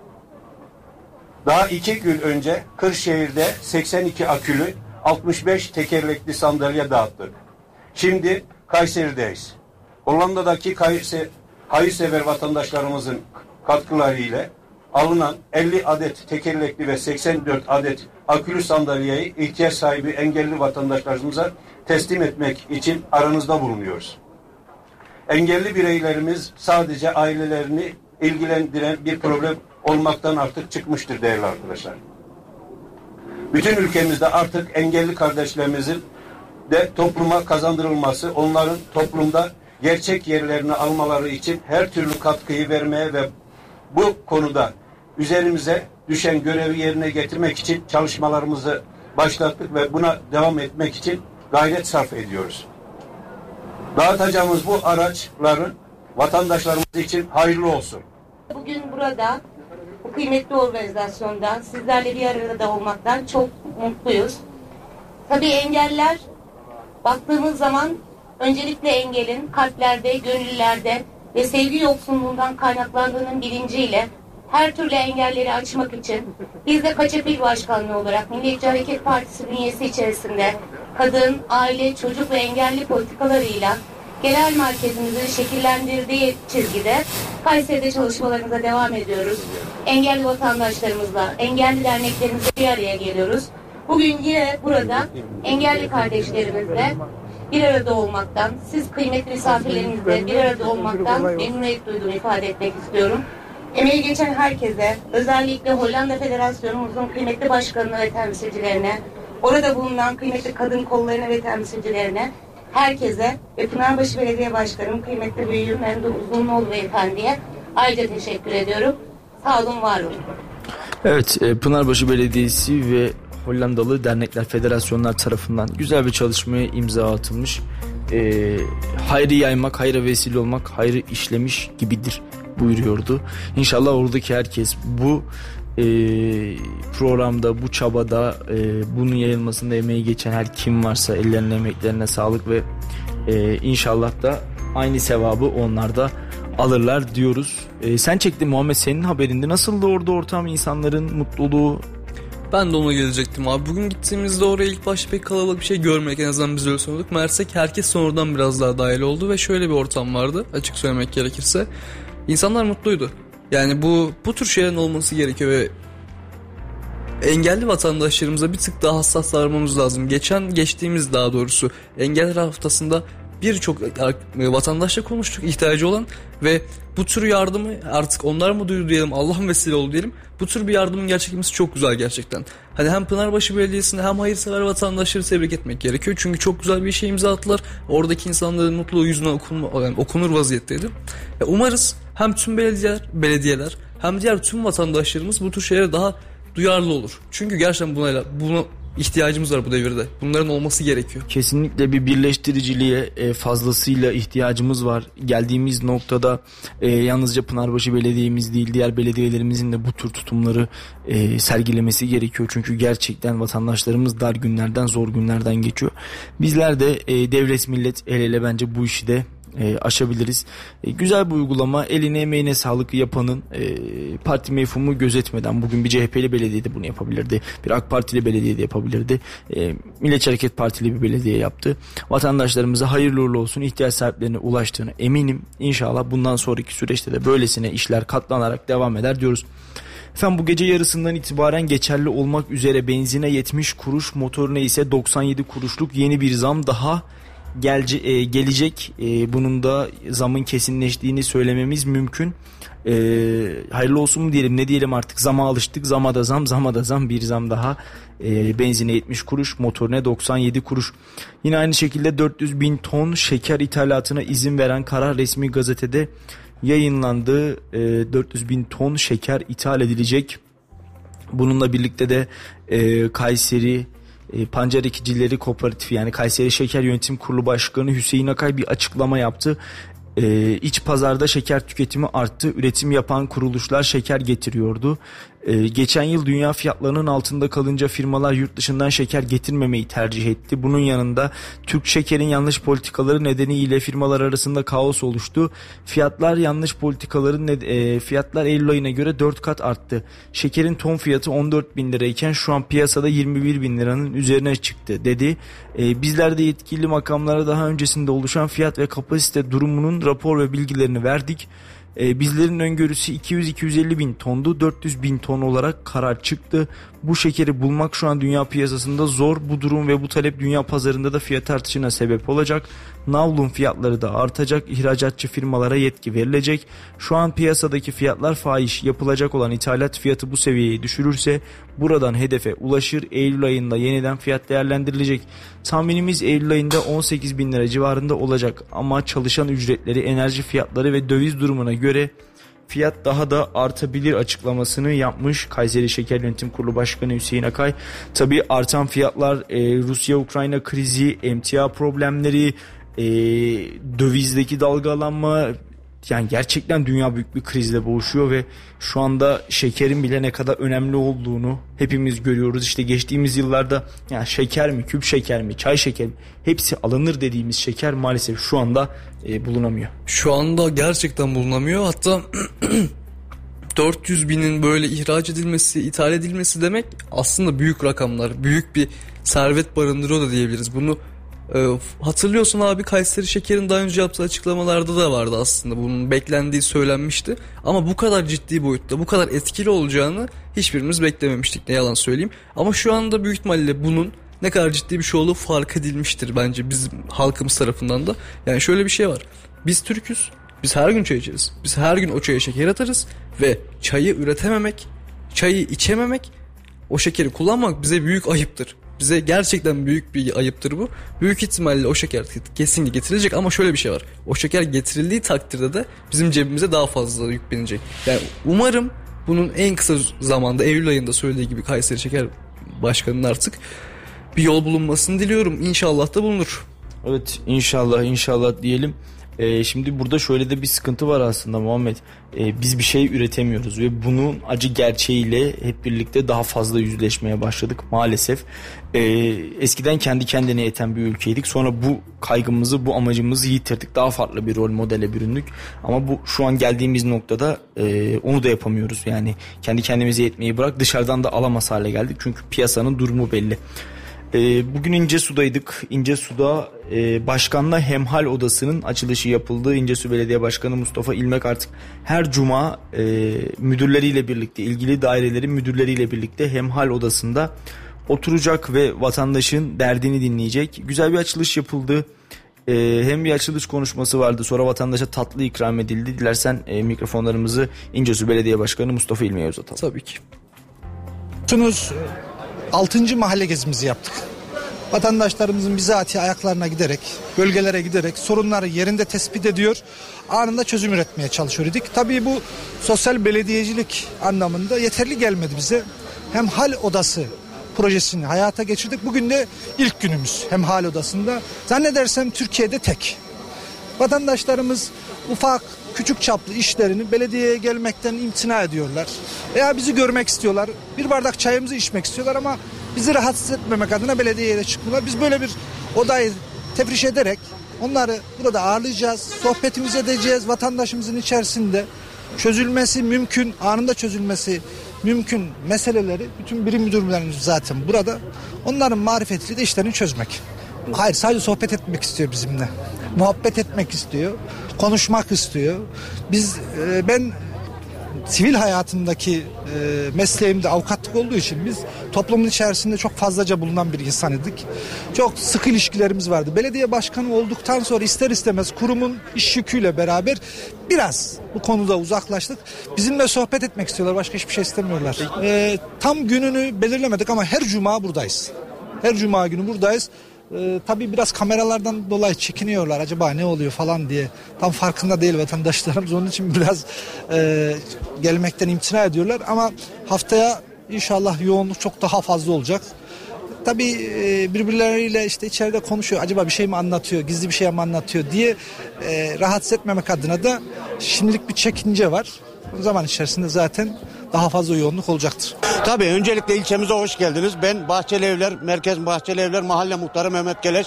Daha iki gün önce Kırşehir'de 82 akülü 65 tekerlekli sandalye dağıttık. Şimdi Kayseri'deyiz. Hollanda'daki Kayser, hayırsever vatandaşlarımızın katkıları ile alınan 50 adet tekerlekli ve 84 adet akülü sandalyeyi ihtiyaç sahibi engelli vatandaşlarımıza teslim etmek için aranızda bulunuyoruz. Engelli bireylerimiz sadece ailelerini ilgilendiren bir problem olmaktan artık çıkmıştır değerli arkadaşlar. Bütün ülkemizde artık engelli kardeşlerimizin de topluma kazandırılması, onların toplumda gerçek yerlerini almaları için her türlü katkıyı vermeye ve bu konuda üzerimize düşen görevi yerine getirmek için çalışmalarımızı başlattık ve buna devam etmek için gayret sarf ediyoruz. Dağıtacağımız bu araçların vatandaşlarımız için hayırlı olsun. Bugün burada bu kıymetli organizasyonda sizlerle bir arada olmaktan çok mutluyuz. Tabii engeller baktığımız zaman öncelikle engelin kalplerde, gönüllerde ve sevgi yoksunluğundan kaynaklandığının bilinciyle her türlü engelleri açmak için biz de Kaçapil Başkanlığı olarak Milliyetçi Hareket Partisi bünyesi içerisinde kadın, aile, çocuk ve engelli politikalarıyla genel merkezimizin şekillendirdiği çizgide Kayseri'de çalışmalarımıza devam ediyoruz. Engelli vatandaşlarımızla, engelli derneklerimizle bir araya geliyoruz. Bugün yine burada engelli kardeşlerimizle bir arada olmaktan, siz kıymetli misafirlerimizle bir arada olmaktan memnuniyet duyduğumu ifade etmek istiyorum. Emeği geçen herkese, özellikle Hollanda Federasyonumuzun kıymetli başkanına ve temsilcilerine, orada bulunan kıymetli kadın kollarına ve temsilcilerine, herkese ve Pınarbaşı Belediye Başkanım kıymetli büyüğüm Memduh Uzunluoğlu Beyefendi'ye ayrıca teşekkür ediyorum. Sağ olun, var olun. Evet, e, Pınarbaşı Belediyesi ve Hollandalı Dernekler Federasyonlar tarafından güzel bir çalışmaya imza atılmış. E, hayrı yaymak, hayra vesile olmak, hayrı işlemiş gibidir buyuruyordu. İnşallah oradaki herkes bu e, programda, bu çabada, e, bunun yayılmasında emeği geçen her kim varsa ellerine emeklerine sağlık ve e, inşallah da aynı sevabı onlarda alırlar diyoruz. E, sen çektin Muhammed senin haberinde nasıldı orada ortam insanların mutluluğu Ben de ona gelecektim abi. Bugün gittiğimizde oraya ilk başta pek kalabalık bir şey görmedik. En azından biz öyle sanıyorduk. Mersek herkes sonradan biraz daha dahil oldu ve şöyle bir ortam vardı. Açık söylemek gerekirse. İnsanlar mutluydu. Yani bu bu tür şeylerin olması gerekiyor ve engelli vatandaşlarımıza bir tık daha hassas davranmamız lazım. Geçen geçtiğimiz daha doğrusu engeller haftasında birçok vatandaşla konuştuk ihtiyacı olan ve bu tür yardımı artık onlar mı duydu diyelim Allah'ın vesile oldu diyelim. Bu tür bir yardımın gerçekleşmesi çok güzel gerçekten. Hani hem Pınarbaşı Belediyesi'ne hem hayırsever vatandaşları tebrik etmek gerekiyor. Çünkü çok güzel bir şey imza attılar. Oradaki insanların mutluluğu yüzüne okunma, yani okunur vaziyetteydi. E umarız hem tüm belediyeler, belediyeler hem diğer tüm vatandaşlarımız bu tür şeylere daha duyarlı olur. Çünkü gerçekten buna, buna ihtiyacımız var bu devirde. Bunların olması gerekiyor. Kesinlikle bir birleştiriciliğe e, fazlasıyla ihtiyacımız var. Geldiğimiz noktada e, yalnızca Pınarbaşı Belediye'miz değil diğer belediyelerimizin de bu tür tutumları e, sergilemesi gerekiyor. Çünkü gerçekten vatandaşlarımız dar günlerden zor günlerden geçiyor. Bizler de devlet millet el ele bence bu işi de e, aşabiliriz. E, güzel bir uygulama. Eline emeğine sağlık yapanın e, parti mefhumu gözetmeden bugün bir CHP'li belediye de bunu yapabilirdi. Bir AK Partili belediye de yapabilirdi. E, Milliyetçi Hareket Partili bir belediye yaptı. Vatandaşlarımıza hayırlı uğurlu olsun. ihtiyaç sahiplerine ulaştığını eminim. İnşallah bundan sonraki süreçte de böylesine işler katlanarak devam eder diyoruz. Efendim bu gece yarısından itibaren geçerli olmak üzere benzine 70 kuruş, motoruna ise 97 kuruşluk yeni bir zam daha gelce, e, gelecek. E, bunun da zamın kesinleştiğini söylememiz mümkün. E, hayırlı olsun mu diyelim ne diyelim artık zama alıştık zama da zam zama da zam bir zam daha e, benzine 70 kuruş motorine 97 kuruş yine aynı şekilde 400 bin ton şeker ithalatına izin veren karar resmi gazetede yayınlandı e, 400 bin ton şeker ithal edilecek bununla birlikte de e, Kayseri e, Pancar Ekicileri Kooperatifi yani Kayseri Şeker Yönetim Kurulu Başkanı Hüseyin Akay bir açıklama yaptı. Ee, iç pazarda şeker tüketimi arttı. Üretim yapan kuruluşlar şeker getiriyordu. Ee, geçen yıl dünya fiyatlarının altında kalınca firmalar yurt dışından şeker getirmemeyi tercih etti. Bunun yanında Türk şekerin yanlış politikaları nedeniyle firmalar arasında kaos oluştu. Fiyatlar yanlış politikaların e, fiyatlar Eylül ayına göre 4 kat arttı. Şekerin ton fiyatı 14 bin lirayken şu an piyasada 21 bin liranın üzerine çıktı dedi. E, bizler de yetkili makamlara daha öncesinde oluşan fiyat ve kapasite durumunun rapor ve bilgilerini verdik. E, bizlerin öngörüsü 200-250 bin tondu 400 bin ton olarak karar çıktı. Bu şekeri bulmak şu an dünya piyasasında zor. Bu durum ve bu talep dünya pazarında da fiyat artışına sebep olacak. Navlun fiyatları da artacak. İhracatçı firmalara yetki verilecek. Şu an piyasadaki fiyatlar fahiş. Yapılacak olan ithalat fiyatı bu seviyeyi düşürürse buradan hedefe ulaşır. Eylül ayında yeniden fiyat değerlendirilecek. Tahminimiz Eylül ayında 18 bin lira civarında olacak. Ama çalışan ücretleri, enerji fiyatları ve döviz durumuna göre fiyat daha da artabilir açıklamasını yapmış Kayseri Şeker Yönetim Kurulu Başkanı Hüseyin Akay. Tabi artan fiyatlar e, Rusya-Ukrayna krizi, emtia problemleri, e, dövizdeki dalgalanma yani gerçekten dünya büyük bir krizle boğuşuyor ve şu anda şekerin bile ne kadar önemli olduğunu hepimiz görüyoruz. İşte geçtiğimiz yıllarda yani şeker mi, küp şeker mi, çay şeker mi hepsi alınır dediğimiz şeker maalesef şu anda e, bulunamıyor. Şu anda gerçekten bulunamıyor. Hatta 400 binin böyle ihraç edilmesi, ithal edilmesi demek aslında büyük rakamlar. Büyük bir servet barındırıyor da diyebiliriz. Bunu e, hatırlıyorsun abi Kayseri Şeker'in daha önce yaptığı açıklamalarda da vardı aslında. Bunun beklendiği söylenmişti. Ama bu kadar ciddi boyutta, bu kadar etkili olacağını hiçbirimiz beklememiştik ne yalan söyleyeyim. Ama şu anda büyük ihtimalle bunun ne kadar ciddi bir şey olduğu fark edilmiştir bence bizim halkımız tarafından da. Yani şöyle bir şey var. Biz Türk'üz. Biz her gün çay içeriz. Biz her gün o çaya şeker atarız ve çayı üretememek, çayı içememek, o şekeri kullanmak bize büyük ayıptır. Bize gerçekten büyük bir ayıptır bu. Büyük ihtimalle o şeker kesin getirilecek ama şöyle bir şey var. O şeker getirildiği takdirde de bizim cebimize daha fazla yük binecek. Yani umarım bunun en kısa zamanda Eylül ayında söylediği gibi Kayseri Şeker Başkanı'nın artık bir yol bulunmasını diliyorum. İnşallah da bulunur. Evet inşallah inşallah diyelim. Ee, şimdi burada şöyle de bir sıkıntı var aslında Muhammed. Ee, biz bir şey üretemiyoruz ve bunun acı gerçeğiyle hep birlikte daha fazla yüzleşmeye başladık maalesef. Ee, eskiden kendi kendine yeten bir ülkeydik. Sonra bu kaygımızı, bu amacımızı yitirdik. Daha farklı bir rol modele büründük. Ama bu şu an geldiğimiz noktada e, onu da yapamıyoruz. Yani kendi kendimize yetmeyi bırak dışarıdan da alamaz hale geldik. Çünkü piyasanın durumu belli. E, bugün İncesu'daydık. İncesu'da e, Başkanla Hemhal Odası'nın açılışı yapıldı. İncesu Belediye Başkanı Mustafa İlmek artık her cuma e, müdürleriyle birlikte, ilgili dairelerin müdürleriyle birlikte Hemhal Odası'nda oturacak ve vatandaşın derdini dinleyecek. Güzel bir açılış yapıldı. E, hem bir açılış konuşması vardı. Sonra vatandaşa tatlı ikram edildi. Dilersen e, mikrofonlarımızı İncesu Belediye Başkanı Mustafa İlmek'e uzatalım. Tabii ki. Tunus 6. mahalle gezimizi yaptık. Vatandaşlarımızın bizatihi ayaklarına giderek, bölgelere giderek sorunları yerinde tespit ediyor, anında çözüm üretmeye çalışıyor idik. Tabii bu sosyal belediyecilik anlamında yeterli gelmedi bize. Hem hal odası projesini hayata geçirdik. Bugün de ilk günümüz hem hal odasında. Zannedersem Türkiye'de tek. Vatandaşlarımız ufak küçük çaplı işlerini belediyeye gelmekten imtina ediyorlar. Veya bizi görmek istiyorlar. Bir bardak çayımızı içmek istiyorlar ama bizi rahatsız etmemek adına belediyeye de çıkmıyorlar. Biz böyle bir odayı tefriş ederek onları burada ağırlayacağız. Sohbetimizi edeceğiz vatandaşımızın içerisinde. Çözülmesi mümkün, anında çözülmesi mümkün meseleleri bütün birim müdürlerimiz zaten burada. Onların marifetiyle de işlerini çözmek. Hayır sadece sohbet etmek istiyor bizimle. Muhabbet etmek istiyor. Konuşmak istiyor. Biz e, ben sivil hayatımdaki e, mesleğimde avukatlık olduğu için biz toplumun içerisinde çok fazlaca bulunan bir insan idik. Çok sıkı ilişkilerimiz vardı. Belediye başkanı olduktan sonra ister istemez kurumun iş yüküyle beraber biraz bu konuda uzaklaştık. Bizimle sohbet etmek istiyorlar. Başka hiçbir şey istemiyorlar. E, tam gününü belirlemedik ama her cuma buradayız. Her cuma günü buradayız. Ee, tabii biraz kameralardan dolayı çekiniyorlar acaba ne oluyor falan diye. Tam farkında değil vatandaşlarımız onun için biraz e, gelmekten imtina ediyorlar. Ama haftaya inşallah yoğunluk çok daha fazla olacak. Tabii e, birbirleriyle işte içeride konuşuyor. Acaba bir şey mi anlatıyor, gizli bir şey mi anlatıyor diye e, rahatsız etmemek adına da şimdilik bir çekince var. Zaman içerisinde zaten daha fazla yoğunluk olacaktır. Tabii öncelikle ilçemize hoş geldiniz. Ben Bahçeli Evler, Merkez Bahçeli Evler Mahalle Muhtarı Mehmet Geleş.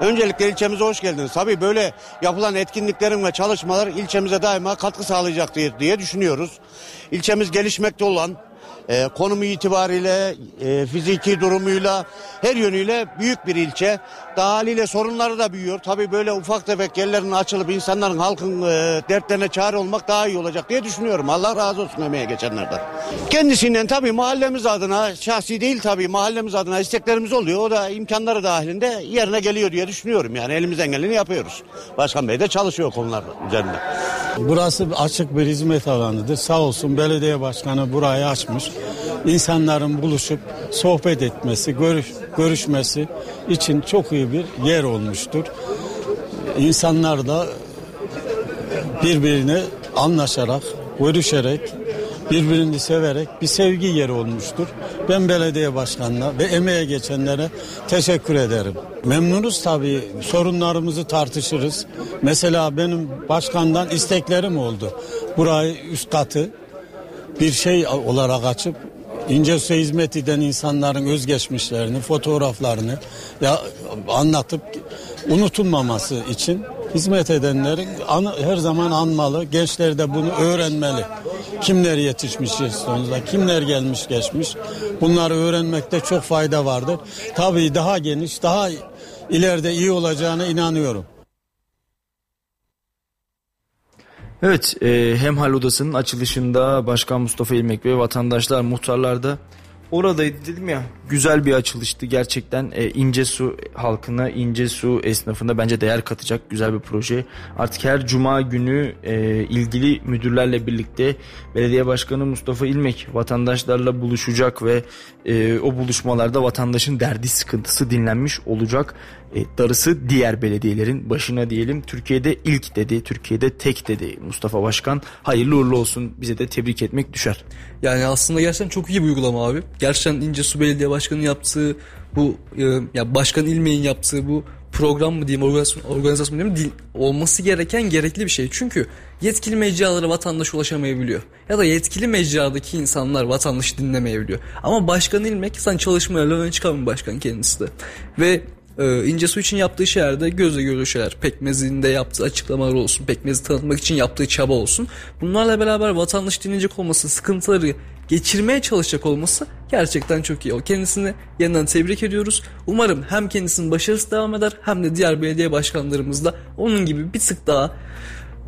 Öncelikle ilçemize hoş geldiniz. Tabii böyle yapılan etkinliklerin ve çalışmalar ilçemize daima katkı sağlayacaktır diye düşünüyoruz. İlçemiz gelişmekte olan, e, konumu itibariyle, e, fiziki durumuyla, her yönüyle büyük bir ilçe. Daha sorunları da büyüyor. Tabii böyle ufak tefek yerlerin açılıp insanların, halkın e, dertlerine çare olmak daha iyi olacak diye düşünüyorum. Allah razı olsun emeğe geçenlerden. Kendisinden tabii mahallemiz adına, şahsi değil tabii mahallemiz adına isteklerimiz oluyor. O da imkanları dahilinde yerine geliyor diye düşünüyorum. Yani elimizden geleni yapıyoruz. Başkan Bey de çalışıyor konular üzerinde. Burası açık bir hizmet alanıdır. Sağ olsun belediye başkanı burayı açmış. İnsanların buluşup sohbet etmesi, görüş, görüşmesi için çok iyi bir yer olmuştur. İnsanlar da birbirini anlaşarak, görüşerek birbirini severek bir sevgi yeri olmuştur. Ben belediye başkanına ve emeğe geçenlere teşekkür ederim. Memnunuz tabii sorunlarımızı tartışırız. Mesela benim başkandan isteklerim oldu. Burayı üst katı bir şey olarak açıp İncesu'ya hizmet eden insanların özgeçmişlerini, fotoğraflarını ya anlatıp unutulmaması için hizmet edenlerin an, her zaman anmalı. Gençler de bunu öğrenmeli. Kimler yetişmiş sonuçta, kimler gelmiş geçmiş. Bunları öğrenmekte çok fayda vardır. Tabii daha geniş, daha ileride iyi olacağına inanıyorum. Evet, e, hem hal odasının açılışında Başkan Mustafa İlmek ve vatandaşlar, muhtarlar da oradaydı dedim ya. Güzel bir açılıştı gerçekten. E, İnce Su halkına, İnce Su esnafına bence değer katacak güzel bir proje. Artık her cuma günü e, ilgili müdürlerle birlikte Belediye Başkanı Mustafa İlmek vatandaşlarla buluşacak ve e, o buluşmalarda vatandaşın derdi sıkıntısı dinlenmiş olacak. E, darısı diğer belediyelerin başına diyelim. Türkiye'de ilk dedi, Türkiye'de tek dedi Mustafa Başkan. Hayırlı uğurlu olsun. Bize de tebrik etmek düşer. Yani aslında gerçekten çok iyi bir uygulama abi. Gerçekten İnce Su Belediye Başkanı'nın yaptığı bu e, ya Başkan İlmek'in yaptığı bu program mı diyeyim organizasyon, organizasyon mu diyeyim olması gereken gerekli bir şey. Çünkü yetkili mecralara vatandaş ulaşamayabiliyor. Ya da yetkili mecradaki insanlar vatandaşı dinlemeyebiliyor. Ama başkan ilmek sen çalışmalarla öne çıkan bir başkan kendisi de. Ve e, İnce Su için yaptığı şeyler gözle görülür şeyler. Pekmez'in de yaptığı açıklamalar olsun. Pekmez'i tanıtmak için yaptığı çaba olsun. Bunlarla beraber vatandaş dinleyecek olması, sıkıntıları geçirmeye çalışacak olması gerçekten çok iyi. O kendisini yeniden tebrik ediyoruz. Umarım hem kendisinin başarısı devam eder hem de diğer belediye başkanlarımız da onun gibi bir tık daha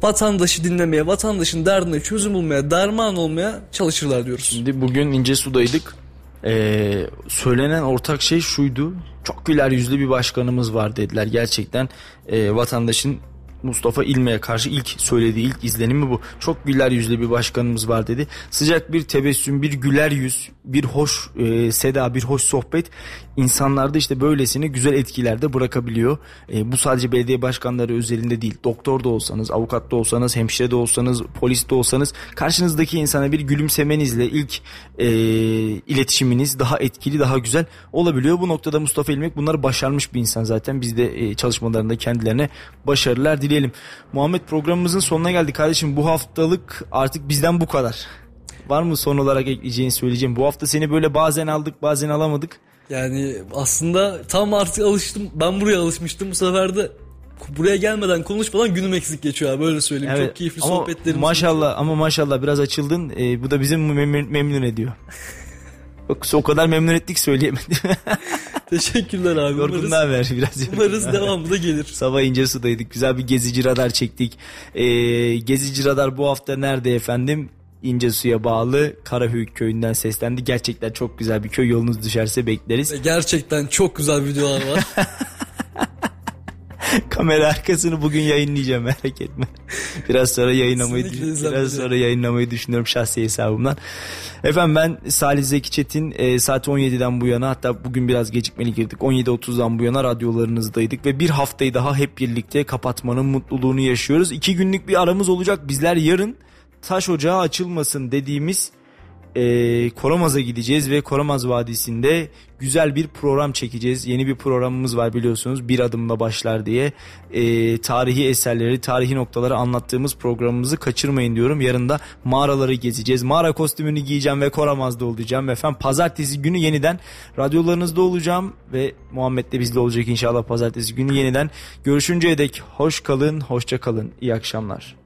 vatandaşı dinlemeye, vatandaşın derdine çözüm bulmaya, derman olmaya çalışırlar diyoruz. Şimdi bugün İnce Su'daydık. Ee, söylenen ortak şey şuydu. Çok güler yüzlü bir başkanımız var dediler. Gerçekten e, vatandaşın Mustafa İlme'ye karşı ilk söylediği ilk izlenimi bu. Çok güler yüzlü bir başkanımız var dedi. Sıcak bir tebessüm, bir güler yüz, bir hoş e, seda, bir hoş sohbet insanlarda işte böylesine güzel etkilerde bırakabiliyor. E, bu sadece belediye başkanları özelinde değil. Doktor da olsanız, avukat da olsanız, hemşire de olsanız, polis de olsanız karşınızdaki insana bir gülümsemenizle ilk e, iletişiminiz daha etkili, daha güzel olabiliyor. Bu noktada Mustafa İlmek bunları başarmış bir insan zaten. Biz de e, çalışmalarında kendilerine başarılar dileyelim. Muhammed programımızın sonuna geldik kardeşim. Bu haftalık artık bizden bu kadar. Var mı son olarak ekleyeceğini söyleyeceğim. Bu hafta seni böyle bazen aldık bazen alamadık. Yani aslında tam artık alıştım. Ben buraya alışmıştım. Bu sefer de buraya gelmeden konuşmadan günüm eksik geçiyor abi böyle söyleyeyim. Evet, Çok keyifli ama sohbetlerimiz. Maşallah ama maşallah biraz açıldın. Ee, bu da bizim memnun, memnun ediyor. O kadar memnun ettik söyleyemedim. Teşekkürler abi. Yorgunluğa ver biraz. Umarız devamı da gelir. Sabah ince sudaydık. Güzel bir gezici radar çektik. Ee, gezici radar bu hafta nerede efendim? İnce suya bağlı Karahöyük köyünden seslendi. Gerçekten çok güzel bir köy. Yolunuz düşerse bekleriz. Gerçekten çok güzel videolar var. Kamera arkasını bugün yayınlayacağım merak etme. Biraz sonra yayınlamayı biraz sonra yayınlamayı düşünüyorum şahsi hesabımdan. Efendim ben Salih Zeki Çetin e, saat 17'den bu yana hatta bugün biraz gecikmeli girdik. 17.30'dan bu yana radyolarınızdaydık ve bir haftayı daha hep birlikte kapatmanın mutluluğunu yaşıyoruz. İki günlük bir aramız olacak. Bizler yarın taş ocağı açılmasın dediğimiz e, Koramaz'a gideceğiz ve Koramaz Vadisi'nde güzel bir program çekeceğiz. Yeni bir programımız var biliyorsunuz bir adımla başlar diye e, tarihi eserleri, tarihi noktaları anlattığımız programımızı kaçırmayın diyorum. Yarın da mağaraları gezeceğiz. Mağara kostümünü giyeceğim ve Koramaz'da olacağım. Efendim pazartesi günü yeniden radyolarınızda olacağım ve Muhammed de bizde olacak inşallah pazartesi günü yeniden. Görüşünceye dek hoş kalın, hoşça kalın. İyi akşamlar.